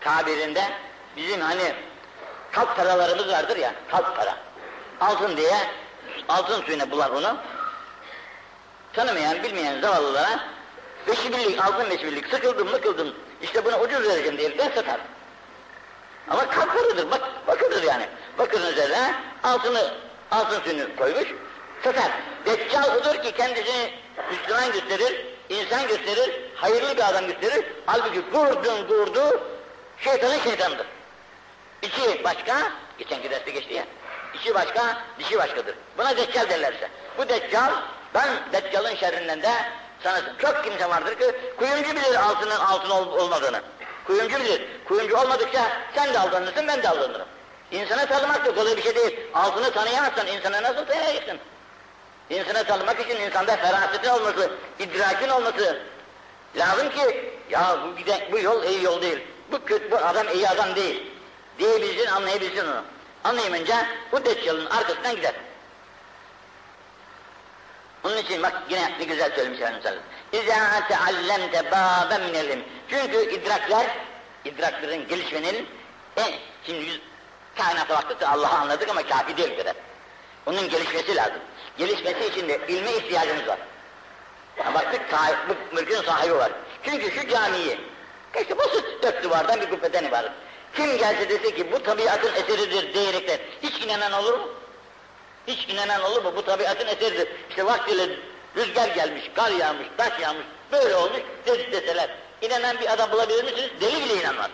tabirinde bizim hani kalp paralarımız vardır ya, kalp para. Altın diye, altın suyuna bular onu. Tanımayan, bilmeyen zavallılara beşi birlik, altın beşi birlik, sıkıldım işte buna ucuz vereceğim diyerekten satar. Ama kalp paradır, bak, bakırdır yani. Bakırın üzerine altını, altın suyunu koymuş, satar. Deccal odur ki kendisini Müslüman gösterir, insan gösterir, hayırlı bir adam gösterir. Halbuki vurdun durdu, şeytanın şeytanıdır. İçi başka, geçenki derste geçti ya, içi başka, dişi başkadır. Buna deccal derlerse. Bu deccal, ben deccalın şerrinden de sana çok kimse vardır ki kuyumcu bilir altının altın ol, olmadığını. Kuyumcu bilir. Kuyumcu olmadıkça sen de aldanırsın, ben de aldanırım. İnsana tanımak da kolay bir şey değil. Altını tanıyamazsan insana nasıl tanıyacaksın? İnsana tanımak için insanda ferasetin olması, idrakin olması lazım ki ya bu, giden, bu yol iyi yol değil, bu kötü, bu adam iyi adam değil diyebilsin, anlayabilsin onu. Anlayamayınca bu deccalın arkasından gider. Onun için bak yine ne güzel söylemiş Efendimiz İzâ teallemte bâben Çünkü idrakler, idrakların gelişmenin en, şimdi kainata da Allah'ı anladık ama kafi değil kadar. Onun gelişmesi lazım. Gelişmesi için de ilme ihtiyacımız var. Ya baktık bu mülkün sahibi var. Çünkü şu camiyi, işte basit dört duvardan bir kubbeden ibaret. Kim gelse dese ki bu tabiatın eseridir diyerekten hiç inanan olur mu? Hiç inanan olur mu? Bu tabiatın eseridir. İşte vaktiyle rüzgar gelmiş, kar yağmış, taş yağmış, böyle olmuş deseler. İnanan bir adam bulabilir misiniz? Deli bile inanmaz.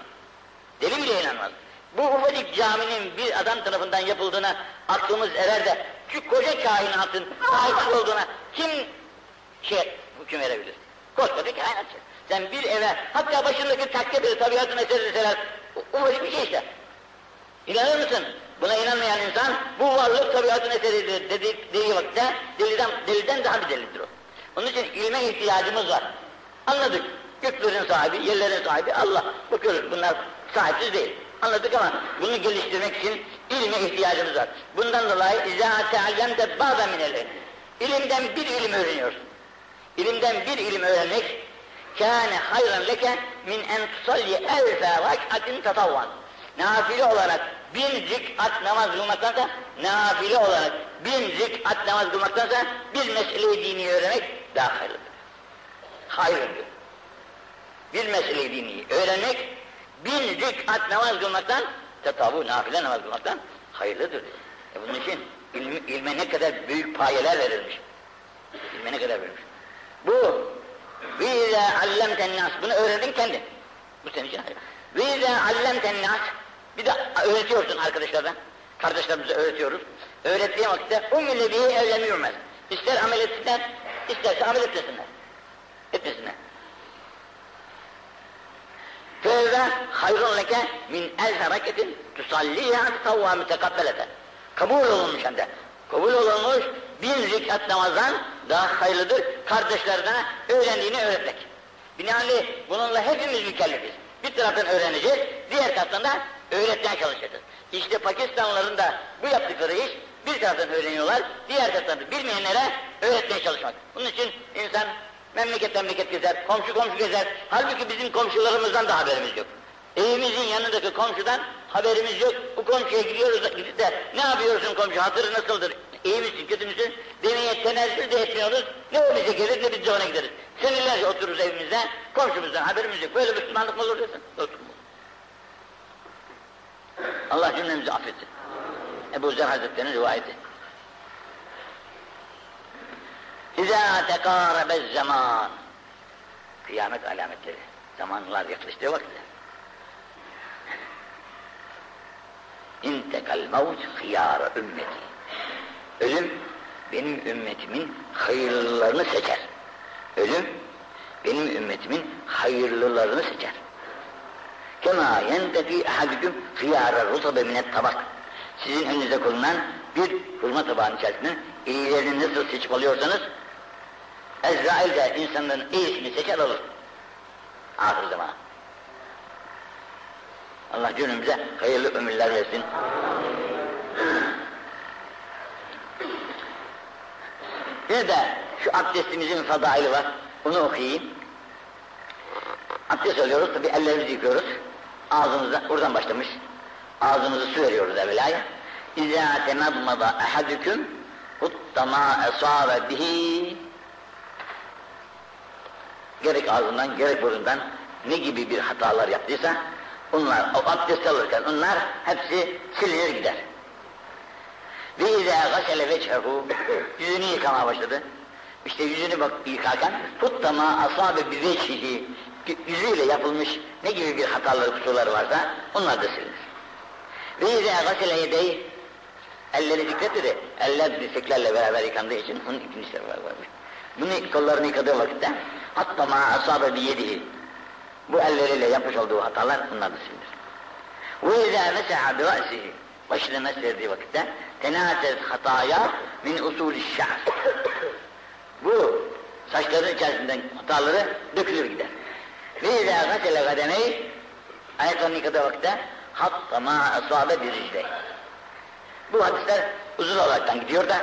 Deli bile inanmaz. Bu ufacık caminin bir adam tarafından yapıldığına aklımız erer de şu koca kainatın sahip olduğuna kim şey hüküm verebilir? Koskoca kainat. Sen bir eve, hatta başındaki takke bir tabiatın eseri deseler, ufacık bir şey işte. İnanır mısın? Buna inanmayan insan, bu varlık tabiatın eseridir dedik, dediği vakitte, deliden, deliden daha bir delidir o. Onun için ilme ihtiyacımız var. Anladık. Göklerin sahibi, yerlerin sahibi Allah. Bakıyoruz bunlar sahipsiz değil. Anladık ama bunu geliştirmek için ilme ihtiyacımız var. Bundan dolayı اِذَا تَعَلَّمْتَ بَعْضَ مِنَ İlimden bir ilim öğreniyorsun. İlimden bir ilim öğrenmek kâne hayran leke min en tusalli elfe rak'atin tatavvan. Nafile olarak bin rikat namaz kılmaktansa, nafile olarak bin rikat namaz kılmaktansa bir mesele-i dini öğrenmek daha hayırlıdır. Hayırlıdır. Bir mesele-i dini öğrenmek bin rikat namaz kılmaktan, tetavu nafile namaz kılmaktan hayırlıdır. E bunun için ilmi, ilme ne kadar büyük payeler verilmiş. İlme ne kadar verilmiş. Bu ve allemten nas bunu öğrendin kendin. Bu senin için hayır. Ve allemten nas bir de öğretiyorsun arkadaşlardan. Kardeşlerimize öğretiyoruz. Öğrettiğim vakitte o millebiyi evlenmiyorlar. İster amel etsinler, isterse amel etmesinler. Etmesinler. Fevve hayrun leke min el hareketin tusalliha tavva mütekabbeleten. Kabul olunmuş hem de. Kabul olunmuş bin rikat namazdan daha hayırlıdır kardeşlerine öğrendiğini öğretmek. Binaenli bununla hepimiz mükellefiz. Bir taraftan öğreneceğiz, diğer taraftan da öğretmeye çalışacağız. İşte Pakistanlıların da bu yaptıkları iş bir taraftan öğreniyorlar, diğer taraftan bilmeyenlere öğretmeye çalışmak. Bunun için insan memleket memleket gezer, komşu komşu gezer. Halbuki bizim komşularımızdan da haberimiz yok. Evimizin yanındaki komşudan haberimiz yok. Bu komşuya gidiyoruz, gidip de ne yapıyorsun komşu, hatırı nasıldır, iyi misin, kötü müsün demeye tenezzül de etmiyoruz. Ne o bize gelir ne biz de ona gideriz. Senelerce otururuz evimizde, komşumuzdan haberimiz yok. Böyle Müslümanlık mı olur desin? Otur. Allah cümlemizi affetsin. Ebu Zer Hazretleri'nin rivayeti. İzâ tekârebez zaman. Kıyamet alametleri. Zamanlar yaklaştığı vakitte. İntekal mevt hıyâre ümmeti. Ölüm benim ümmetimin hayırlılarını seçer. Ölüm benim ümmetimin hayırlılarını seçer. Kema yentefi ahadüküm hıyâre rutabe minet tabak. Sizin önünüze konulan bir hurma tabağının içerisinde iyilerini nasıl seçip alıyorsanız Ezrail de insanların iyisini seçer alır. Ahir zaman. Allah cümlemize hayırlı ömürler versin. Bir de şu abdestimizin fadaili var. Onu okuyayım. Abdest alıyoruz, tabi ellerimizi yıkıyoruz. Ağzımıza, oradan başlamış. Ağzımızı su veriyoruz evvelaya. İzâ temedmada ehadüküm huttama esâve bihi gerek ağzından gerek burundan ne gibi bir hatalar yaptıysa onlar o abdest alırken onlar hepsi silinir gider. Ve izâ gasele vechehu yüzünü yıkamaya başladı. İşte yüzünü bak yıkarken tuttama asabe bi veçhihi yüzüyle yapılmış ne gibi bir hataları kusurları varsa onlar da silinir. Ve izâ gasele yedeyi elleri dikkat edin. Eller dirseklerle beraber yıkandığı için onun ikincisi var. var. Bunu kollarını yıkadığı vakitte hatta ma asabe biyedihi bu elleriyle yapmış olduğu hatalar bunlar da silinir. Ve izâ meseha bi başını mesverdiği vakitte tenâset hataya min usulü şa'r. Bu saçların içerisinden hataları dökülür gider. Ve izâ gasele gademeyi ayaklarını yıkadığı vakitte hatta ma asabe bir ricde. Bu hadisler uzun olaraktan gidiyor da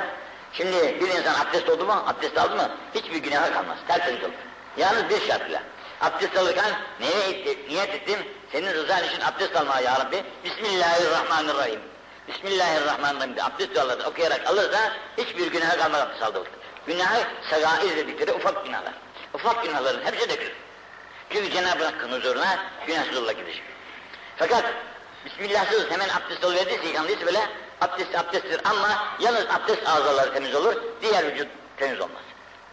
şimdi bir insan abdest oldu mu, abdest aldı mı hiçbir günahı kalmaz, tertemiz olur. Yalnız bir şartla. Abdest alırken neye niyet ettim? Senin rızan için abdest almaya ya Rabbi. Bismillahirrahmanirrahim. Bismillahirrahmanirrahim diye abdest dualarını okuyarak alırsa hiçbir günahı kalmaz abdest vakit. Günahı segair dedikleri ufak günahlar. Ufak günahların hepsi dökülür. Çünkü Cenab-ı Hakk'ın huzuruna günahsız olarak gidecek. Fakat Bismillahsız hemen abdest alıyorduysa yıkandıysa böyle abdest abdesttir ama yalnız abdest ağzaları temiz olur, diğer vücut temiz olmaz.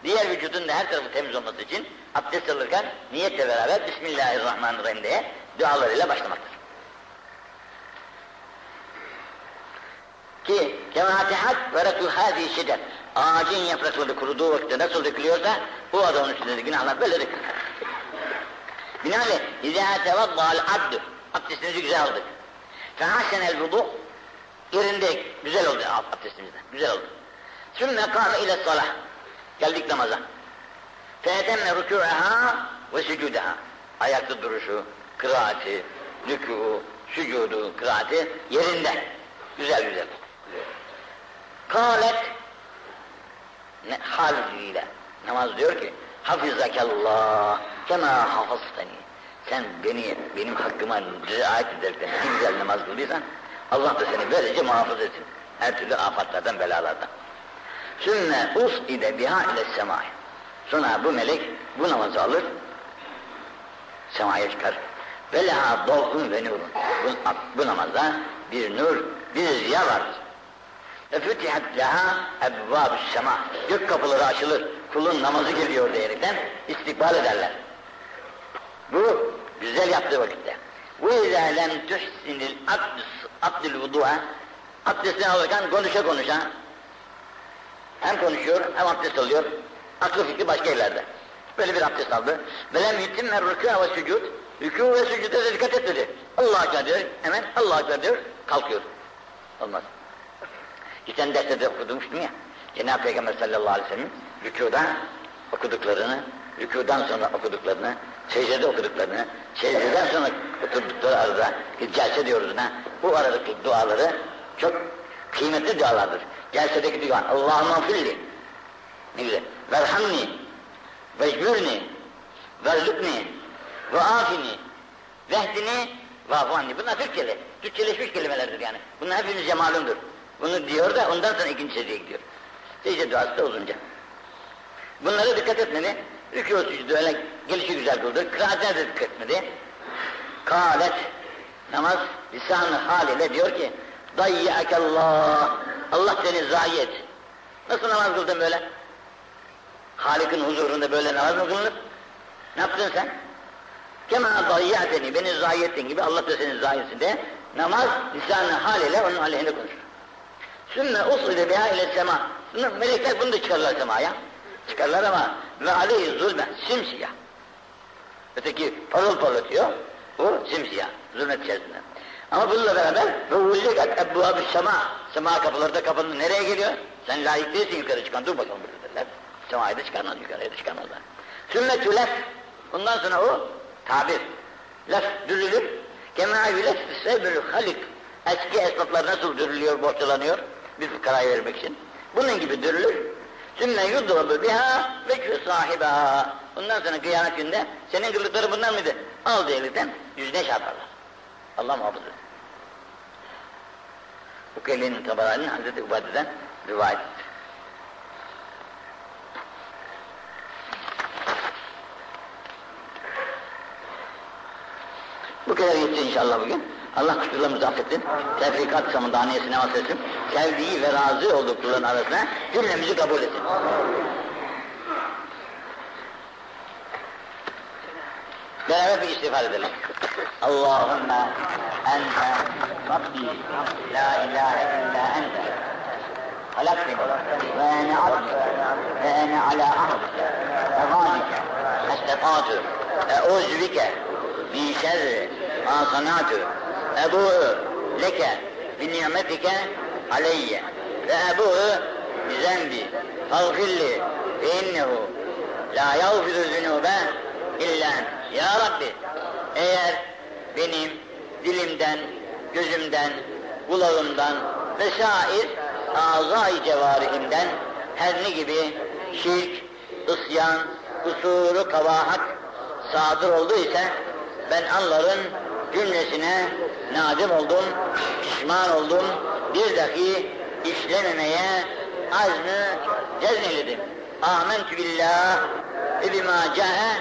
Diğer vücudun da her tarafı temiz olması için abdest alırken niyetle beraber Bismillahirrahmanirrahim diye dualarıyla başlamaktır. ki cemaatihat veretü hâzi şiddet. Ağacın yaprakları kuruduğu vakitte nasıl dökülüyorsa bu adamın üstünde de günahlar böyle dökülür. Binaenaleyh izâ tevaddâ'l abdü. Abdestimizi güzel aldık. Fehâsenel vudu yerinde güzel oldu abdestimizden. Güzel oldu. Sümme kâme ile salah. Geldik namaza. Fetemme rükû'eha ve sücûdeha. Ayakta duruşu, kıraati, rükû, sücudu, kıraati yerinde. Güzel güzel. Kâlet. Ne, hal namaz diyor ki hafizakallah kema hafıztani sen beni benim hakkıma riayet ederken ne güzel namaz kılıyorsan Allah da seni böylece muhafaza etsin. Her türlü afatlardan belalardan. Sümme us ide biha ile semai sonra bu melek bu namazı alır semaya çıkar. Ve leha dolgun ve nurun. Bu, bu namazda bir nur bir ziya vardır Efütihat leha ebbâbü sema. Gök kapıları açılır. Kulun namazı geliyor diyerekten istikbal ederler. Bu güzel yaptığı vakitte. İzâ lem tuhsinil abdül vudu'a abdestini alırken konuşa konuşa hem konuşuyor hem abdest alıyor. Aklı fikri başka yerlerde. Böyle bir abdest aldı. Yutimme rükû ve sücud. Rükû ve sücuda da dikkat etmedi. Allah Ekber diyor. Hemen Allah Ekber diyor. Kalkıyor. Olmaz. Geçen derste de okudumuştum ya. Cenab-ı Peygamber sallallahu aleyhi ve sellem rükuda okuduklarını, rükudan sonra okuduklarını, secdede okuduklarını, secdeden sonra oturdukları arada, celse diyoruz ona, bu aradaki duaları çok kıymetli dualardır. Celsedeki dua, Allahümme filli, ne güzel, verhamni, vecbürni, verzukni, ve afini, vehdini, vafanni. Bunlar Türkçeli, Türkçeleşmiş kelimelerdir yani. Bunlar hepinize malumdur. Bunu diyor da ondan sonra ikinci secdeye gidiyor. Secde duası da uzunca. Bunlara dikkat etmedi. Rükû öyle gelişi güzel kıldı. Kıraatine de dikkat etmedi. Kâlet namaz lisan-ı haliyle diyor ki Dayyakallah Allah seni zayi et. Nasıl namaz kıldın böyle? Halik'in huzurunda böyle namaz mı kılınır? Ne yaptın sen? Kema dayyateni, beni zayi ettin gibi Allah da seni zayi etsin de namaz lisan-ı haliyle onun aleyhine konuşur. Sümme usule biha ile sema. Melekler bunu da çıkarlar semaya. Çıkarlar ama ve aleyhi zulme simsiyah. Öteki parıl parlatıyor. Bu simsiyah. Zulmet içerisinde. Ama bununla beraber ve ullegat ebbuabü sema. Sema kapıları da kapının nereye geliyor? Sen layık değilsin yukarı çıkan. Dur bakalım burada derler. Semaya da çıkarmaz yukarıya da çıkarmazlar. Sünnetü lef. Bundan sonra o tabir. Lef dürülür. Kemâ yülef sebülü halik. Eski esnaflar nasıl dürülüyor, borçlanıyor? Bir fukaraya vermek için. Bunun gibi dürülür. Sümme yudrabu biha ve sahiba. Bundan sonra kıyamet günde senin kıldıkları bunlar mıydı? Al diye elden yüzüne çarparlar. Allah muhafaza etsin. Ukeyli'nin tabarani Hazreti Ubade'den rivayet Bu kadar yetti inşallah bugün. Allah kusurlarımızı affetsin. Tefrikat samında aniyesine vasfetsin. Sevdiği ve razı olduğu kulların arasına cümlemizi kabul etsin. Beraber bir istiğfar edelim. Allahümme ente Rabbi la ilahe illa ente. Halaktin ve ene abdi. Ve ene ala ahdi. Ve gâdike estetâtu ve uzvike. Min şerri. Ma sanâtu ebu'u leke. Bi ni'metike aleyye ve ebu'u bi zembi fagfirli ve innehu. La yağfiru zünube illa ya Rabbi. Eğer benim dilimden, gözümden, kulağımdan vesair azai cevarihimden her ne gibi şirk, ısyan, kusuru, kabahat sadır olduysa ben onların cümlesine nadim oldum, pişman oldum, bir dahi işlememeye azmı cezmeledim. Amentü billah ve bima cae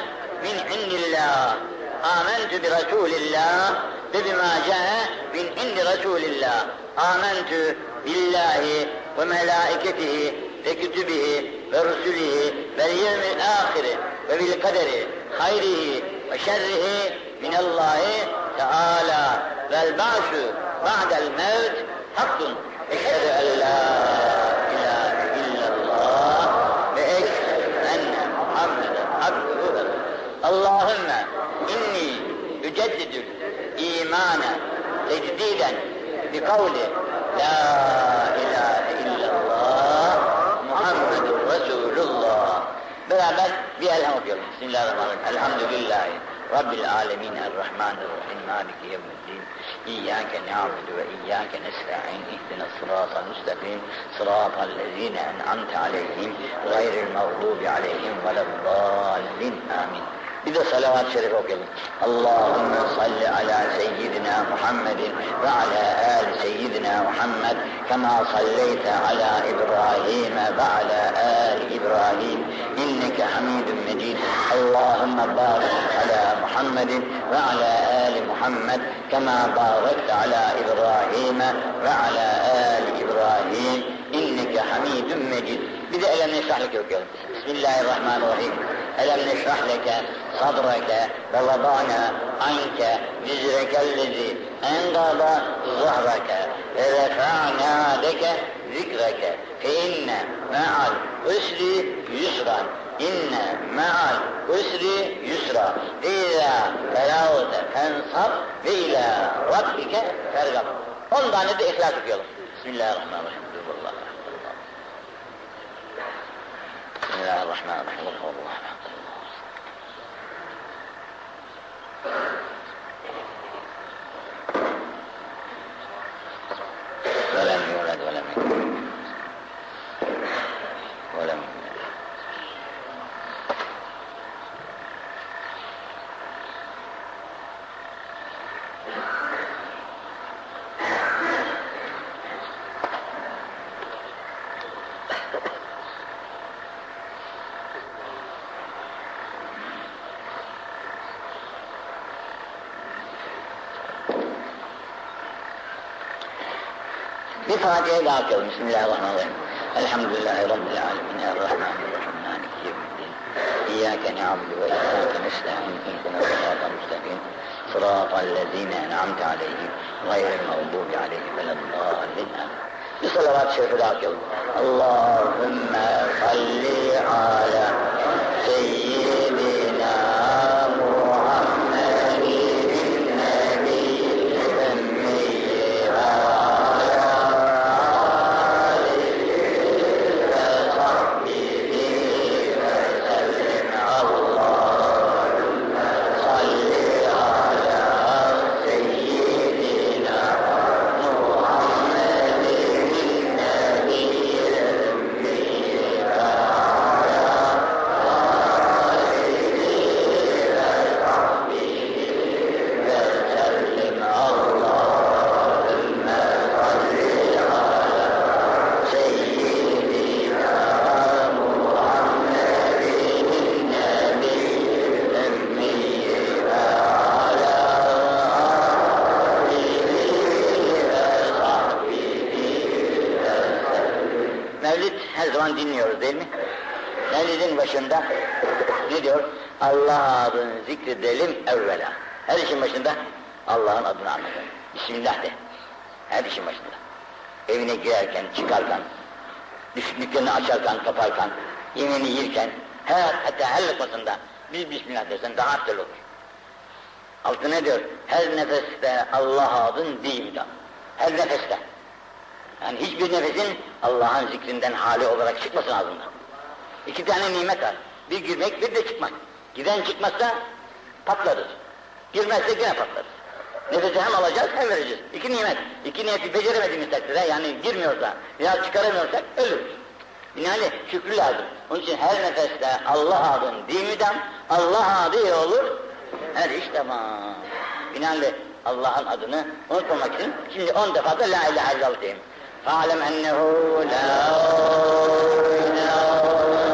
min indillah. Amentü bi Resulillah ve bima cae min indi Resulillah. Amentü billahi ve melaiketihi ve kütübihi ve rusulihi ve yevmil ahiri ve bil kaderi hayrihi ve şerrihi minallahi teala vel ba'su ba'del mevt hakkun. Eşhedü en la ilahe illallah ve eşhedü enne Muhammeden abduhu ve Allahümme inni üceddidül imane tecdiden bi kavli la ilahe illallah Muhammedun Resulullah. Beraber bir elham okuyalım. Bismillahirrahmanirrahim. Elhamdülillahi Rabbil alemin errahmanirrahim. Maliki yevmiddin. إياك نعبد وإياك نستعين اهدنا الصراط المستقيم صراط الذين أنعمت عليهم غير المغضوب عليهم ولا الضالين آمين. إذا صلوات شريف وكل اللهم صل على سيدنا محمد وعلى آل سيدنا محمد كما صليت على إبراهيم وعلى آل إبراهيم إنك ala Muhammedin ve ala ali Muhammed kema barekte ala İbrahim ve ala ali İbrahim inneke hamidun mecid. Bir de elem neşrahlik okuyalım. Bismillahirrahmanirrahim. Elem neşrah leke sadreke ve vadana anke vizrekellezi engada zahrake ve refa'na leke zikreke fe inne me'al usri yusran inne me'al usri yusra İzâ feravte fensab ve ilâ rabbike fergab. On tane de ihlas okuyalım. Bismillahirrahmanirrahim. بسم الله الرحمن الرحيم قل هو الله احد ولم يولد ولم يولد Bir Fatiha daha okuyalım. Bismillahirrahmanirrahim. Elhamdülillahi Rabbil alemin. Errahmanirrahim. Maliki yevmiddin. İyyâke na'budu ve iyyâke nesta'in. İhdina sıratal müstakim. Sıratal lezîne en'amte aleyhim. Gayril mağdubi aleyhim veleddâlin. Bir salavat-ı şerife daha okuyalım. Allahümme salli ala seyyidina Mevlid her zaman dinliyoruz değil mi? Mevlidin başında ne diyor? Allah adını zikredelim evvela. Her işin başında Allah'ın adını anlatın. Bismillah de. Her işin başında. Evine girerken, çıkarken, dükkanını açarken, kaparken, yemeğini yerken, her hatta her lokmasında bir Bismillah dersen daha güzel olur. Altı ne diyor? Her nefeste Allah adın diyeyim de. Her nefeste. Yani hiçbir nefesin Allah'ın zikrinden hali olarak çıkmasın ağzından. İki tane nimet var. Bir girmek, bir de çıkmak. Giren çıkmazsa patlarız. Girmezse yine patlarız. Nefesi hem alacağız hem vereceğiz. İki nimet. İki niyeti beceremediğimiz takdirde yani girmiyorsa ya çıkaramıyorsak ölürüz. Yani şükrü lazım. Onun için her nefeste Allah adın değil müdem, Allah adı olur. Her iş tamam. Binaenaleyh Allah'ın adını unutmamak için şimdi on defa da la ilahe illallah diyeyim. فاعلم أنه لا إله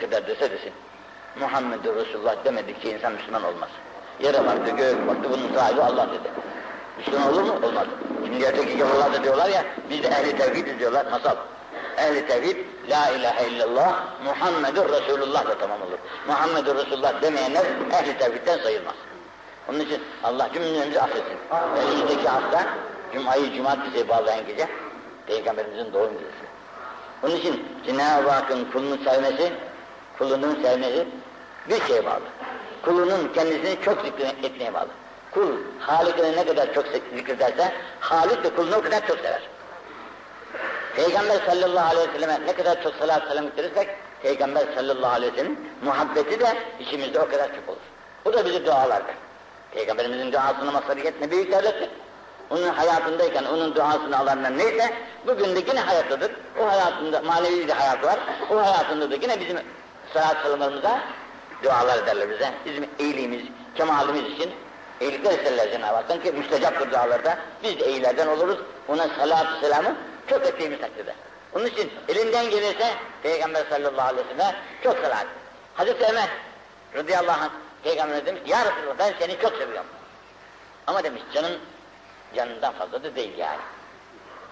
kadar dese desin. Muhammedur Resulullah demedikçe insan Müslüman olmaz. Yere baktı, göğe baktı, bunun sahibi Allah dedi. Müslüman olur mu? Olmaz. Şimdi öteki gavurlar da diyorlar ya, biz de ehli tevhidiz diyorlar, masal. Ehli tevhid, la ilahe illallah, Muhammedur Resulullah da tamam olur. Muhammedur Resulullah demeyenler ehli tevhidden sayılmaz. Onun için Allah cümlemizi affetsin. Önümüzdeki hafta, Cuma'yı Cumartesi'ye bağlayan gece, Peygamberimizin doğum gecesi. Onun için Cenab-ı Hakk'ın kulunu sevmesi, kulunun sevmesi bir şeye bağlı. Kulunun kendisini çok zikretmeye bağlı. Kul, Halik'ini ne kadar çok zikrederse, Halik de kulunu o kadar çok sever. Peygamber sallallahu aleyhi ve selleme ne kadar çok salat selam getirirsek, Peygamber sallallahu aleyhi ve sellem muhabbeti de içimizde o kadar çok olur. Bu da bizi dualardır. Peygamberimizin duasını masariyet ne büyük devlettir. Onun hayatındayken onun duasını alanlar neyse, bugün de yine hayattadır. O hayatında manevi bir hayat var. O hayatında da yine bizim salat salamlarımıza dualar ederler bize. Bizim iyiliğimiz, kemalimiz için iyilikler isterler Cenab-ı Hak'tan ki müstecaptır dualarda. Biz de iyilerden oluruz. Ona salatü selamı çok ettiğimiz takdirde. Onun için elinden gelirse Peygamber sallallahu aleyhi ve sellem çok salat. Hazreti Ömer radıyallahu anh Peygamber demiş ya Resulallah ben seni çok seviyorum. Ama demiş canın canından fazla da değil yani.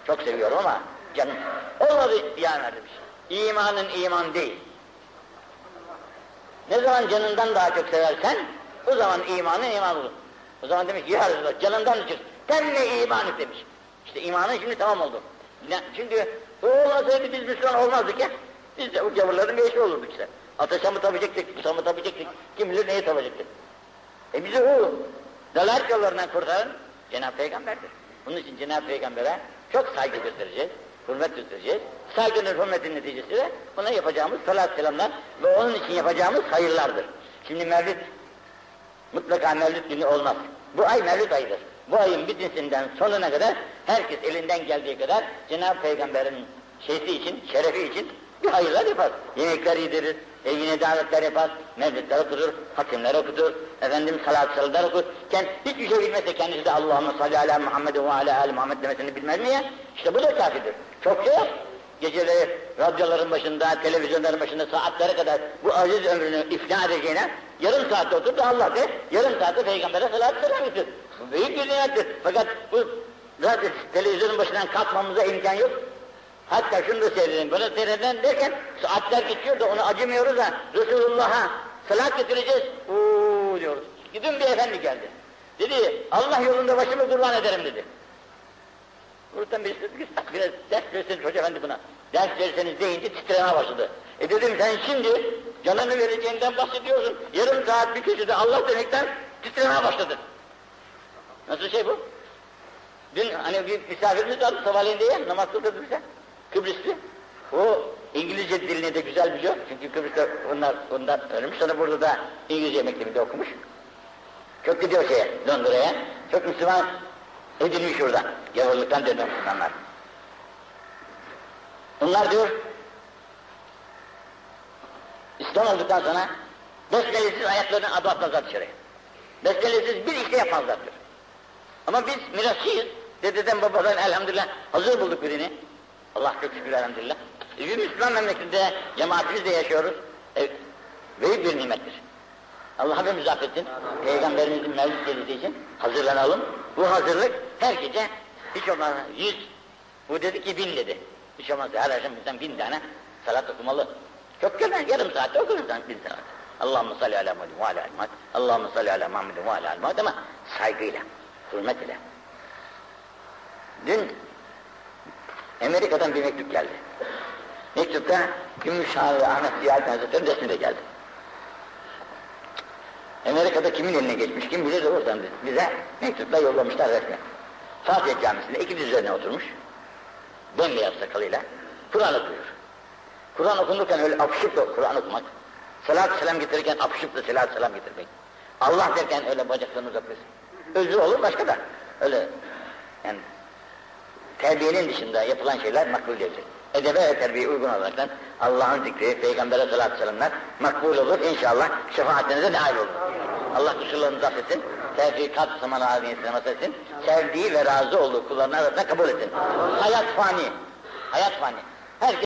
Çok seviyorum ama canım olmadı yani demiş. İmanın iman değil. Ne zaman canından daha çok seversen o zaman imanın iman olur. O zaman demiş ya Resulallah canından çık. Temme imanı demiş. İşte imanın şimdi tamam oldu. Ne- Çünkü o olmasaydı biz Müslüman olmazdık ya. Biz de o gavurların bir eşi olurduk işte. Ateşe mi tapacaktık, busa mı tapacaktık, kim bilir neye tapacaktık. E bizi o dalalet yollarından kurtaran Cenab-ı Peygamber'dir. Bunun için Cenab-ı Peygamber'e çok saygı göstereceğiz, hürmet göstereceğiz. Saygının hürmetin neticesi de ona yapacağımız salat selamlar ve onun için yapacağımız hayırlardır. Şimdi mevlid, mutlaka mevlid günü olmaz. Bu ay mevlid ayıdır. Bu ayın bitmesinden sonuna kadar herkes elinden geldiği kadar Cenab-ı Peygamber'in şeysi için, şerefi için bir hayırlar yapar. Yemekler yedirir, evine davetler yapar, mevlidler oturur, hatimler okutur, efendim salat salılar okur. Kend, hiçbir şey bilmezse kendisi de Allahümme salli ala Muhammed ve ala ali Muhammed demesini bilmez mi ya? İşte bu da kafidir. Çok şey yok. Geceleri radyoların başında, televizyonların başında saatlere kadar bu aziz ömrünü ifna edeceğine yarım saatte otur da Allah de, yarım saatte Peygamber'e salat selam getir. Büyük bir nimettir. Fakat bu zaten televizyonun başından kalkmamıza imkan yok. Hatta şunu da seyredelim, bunu seyreden derken saatler geçiyor da onu acımıyoruz da Resulullah'a salat getireceğiz. Uuu diyoruz. Gidin bir efendi geldi. Dedi Allah yolunda başımı kurban ederim dedi. Buradan birisi dedi ki biraz ders verseniz hoca efendi buna. Ders verseniz deyince titremeye başladı. E dedim sen şimdi canını vereceğinden bahsediyorsun. Yarım saat bir köşede Allah demekten titremeye başladı. Nasıl şey bu? Dün hani bir misafirimiz vardı sabahleyin diye namaz kıldırdı bize. Kıbrıslı. O İngilizce dilini de güzel biliyor. Çünkü Kıbrıs'ta onlar öğrenmiş. Sonra burada da İngilizce mektebinde okumuş. Çok gidiyor şeye, Londra'ya. Çok Müslüman edilmiş orada. Gavurluktan dönen Müslümanlar. Onlar diyor, İslam olduktan sonra besmelesiz ayaklarını adı atmazlar dışarıya. Besmelesiz bir işte yapmazlar diyor. Ama biz mirasçıyız. Dededen babadan elhamdülillah hazır bulduk birini. Allah çok şükür elhamdülillah. E, bir Müslüman memleketinde cemaatimizle yaşıyoruz. E, büyük bir nimettir. Allah hepimizi affetsin. Peygamberimizin mevlid gecesi için hazırlanalım. Bu hazırlık her gece hiç olmazsa yüz, bu dedi ki bin dedi. Hiç olmazsa her akşam bizden bin tane salat okumalı. Çok güzel, yarım saatte okursan bin salat. Allahümme salli ala Muhammed ve ala al Muhammed. Allahümme salli ala Muhammed ve ala al Muhammed ama saygıyla, hürmet ile. Dün Amerika'dan bir mektup geldi. Mektupta Gümüşhane ve Ahmet Ziyaret Hazretleri'nin resmi de geldi. Amerika'da kimin eline geçmiş, kim bilir de oradan bize mektupla yollamışlar resmen. Fatih Camisi'nde iki diz üzerine oturmuş, bembeyaz sakalıyla Kur'an okuyor. Kur'an okunurken öyle apışıp Kur'an okumak, salat selam getirirken apışıp da salat selam getirmek, Allah derken öyle bacaklarını uzatması. Özü olur başka da, öyle yani terbiyenin dışında yapılan şeyler makbul değildir. Edebe ve terbiyeye uygun olaraktan Allah'ın zikri, Peygamber'e salatü selamlar makbul olur. İnşallah şefaatinize nail olur. Allah kusurlarınızı affetsin. Tevfikat zaman ağzını istemet etsin. Sevdiği ve razı olduğu kullarına arasında kabul etsin. Hayat fani. Hayat fani. Herkes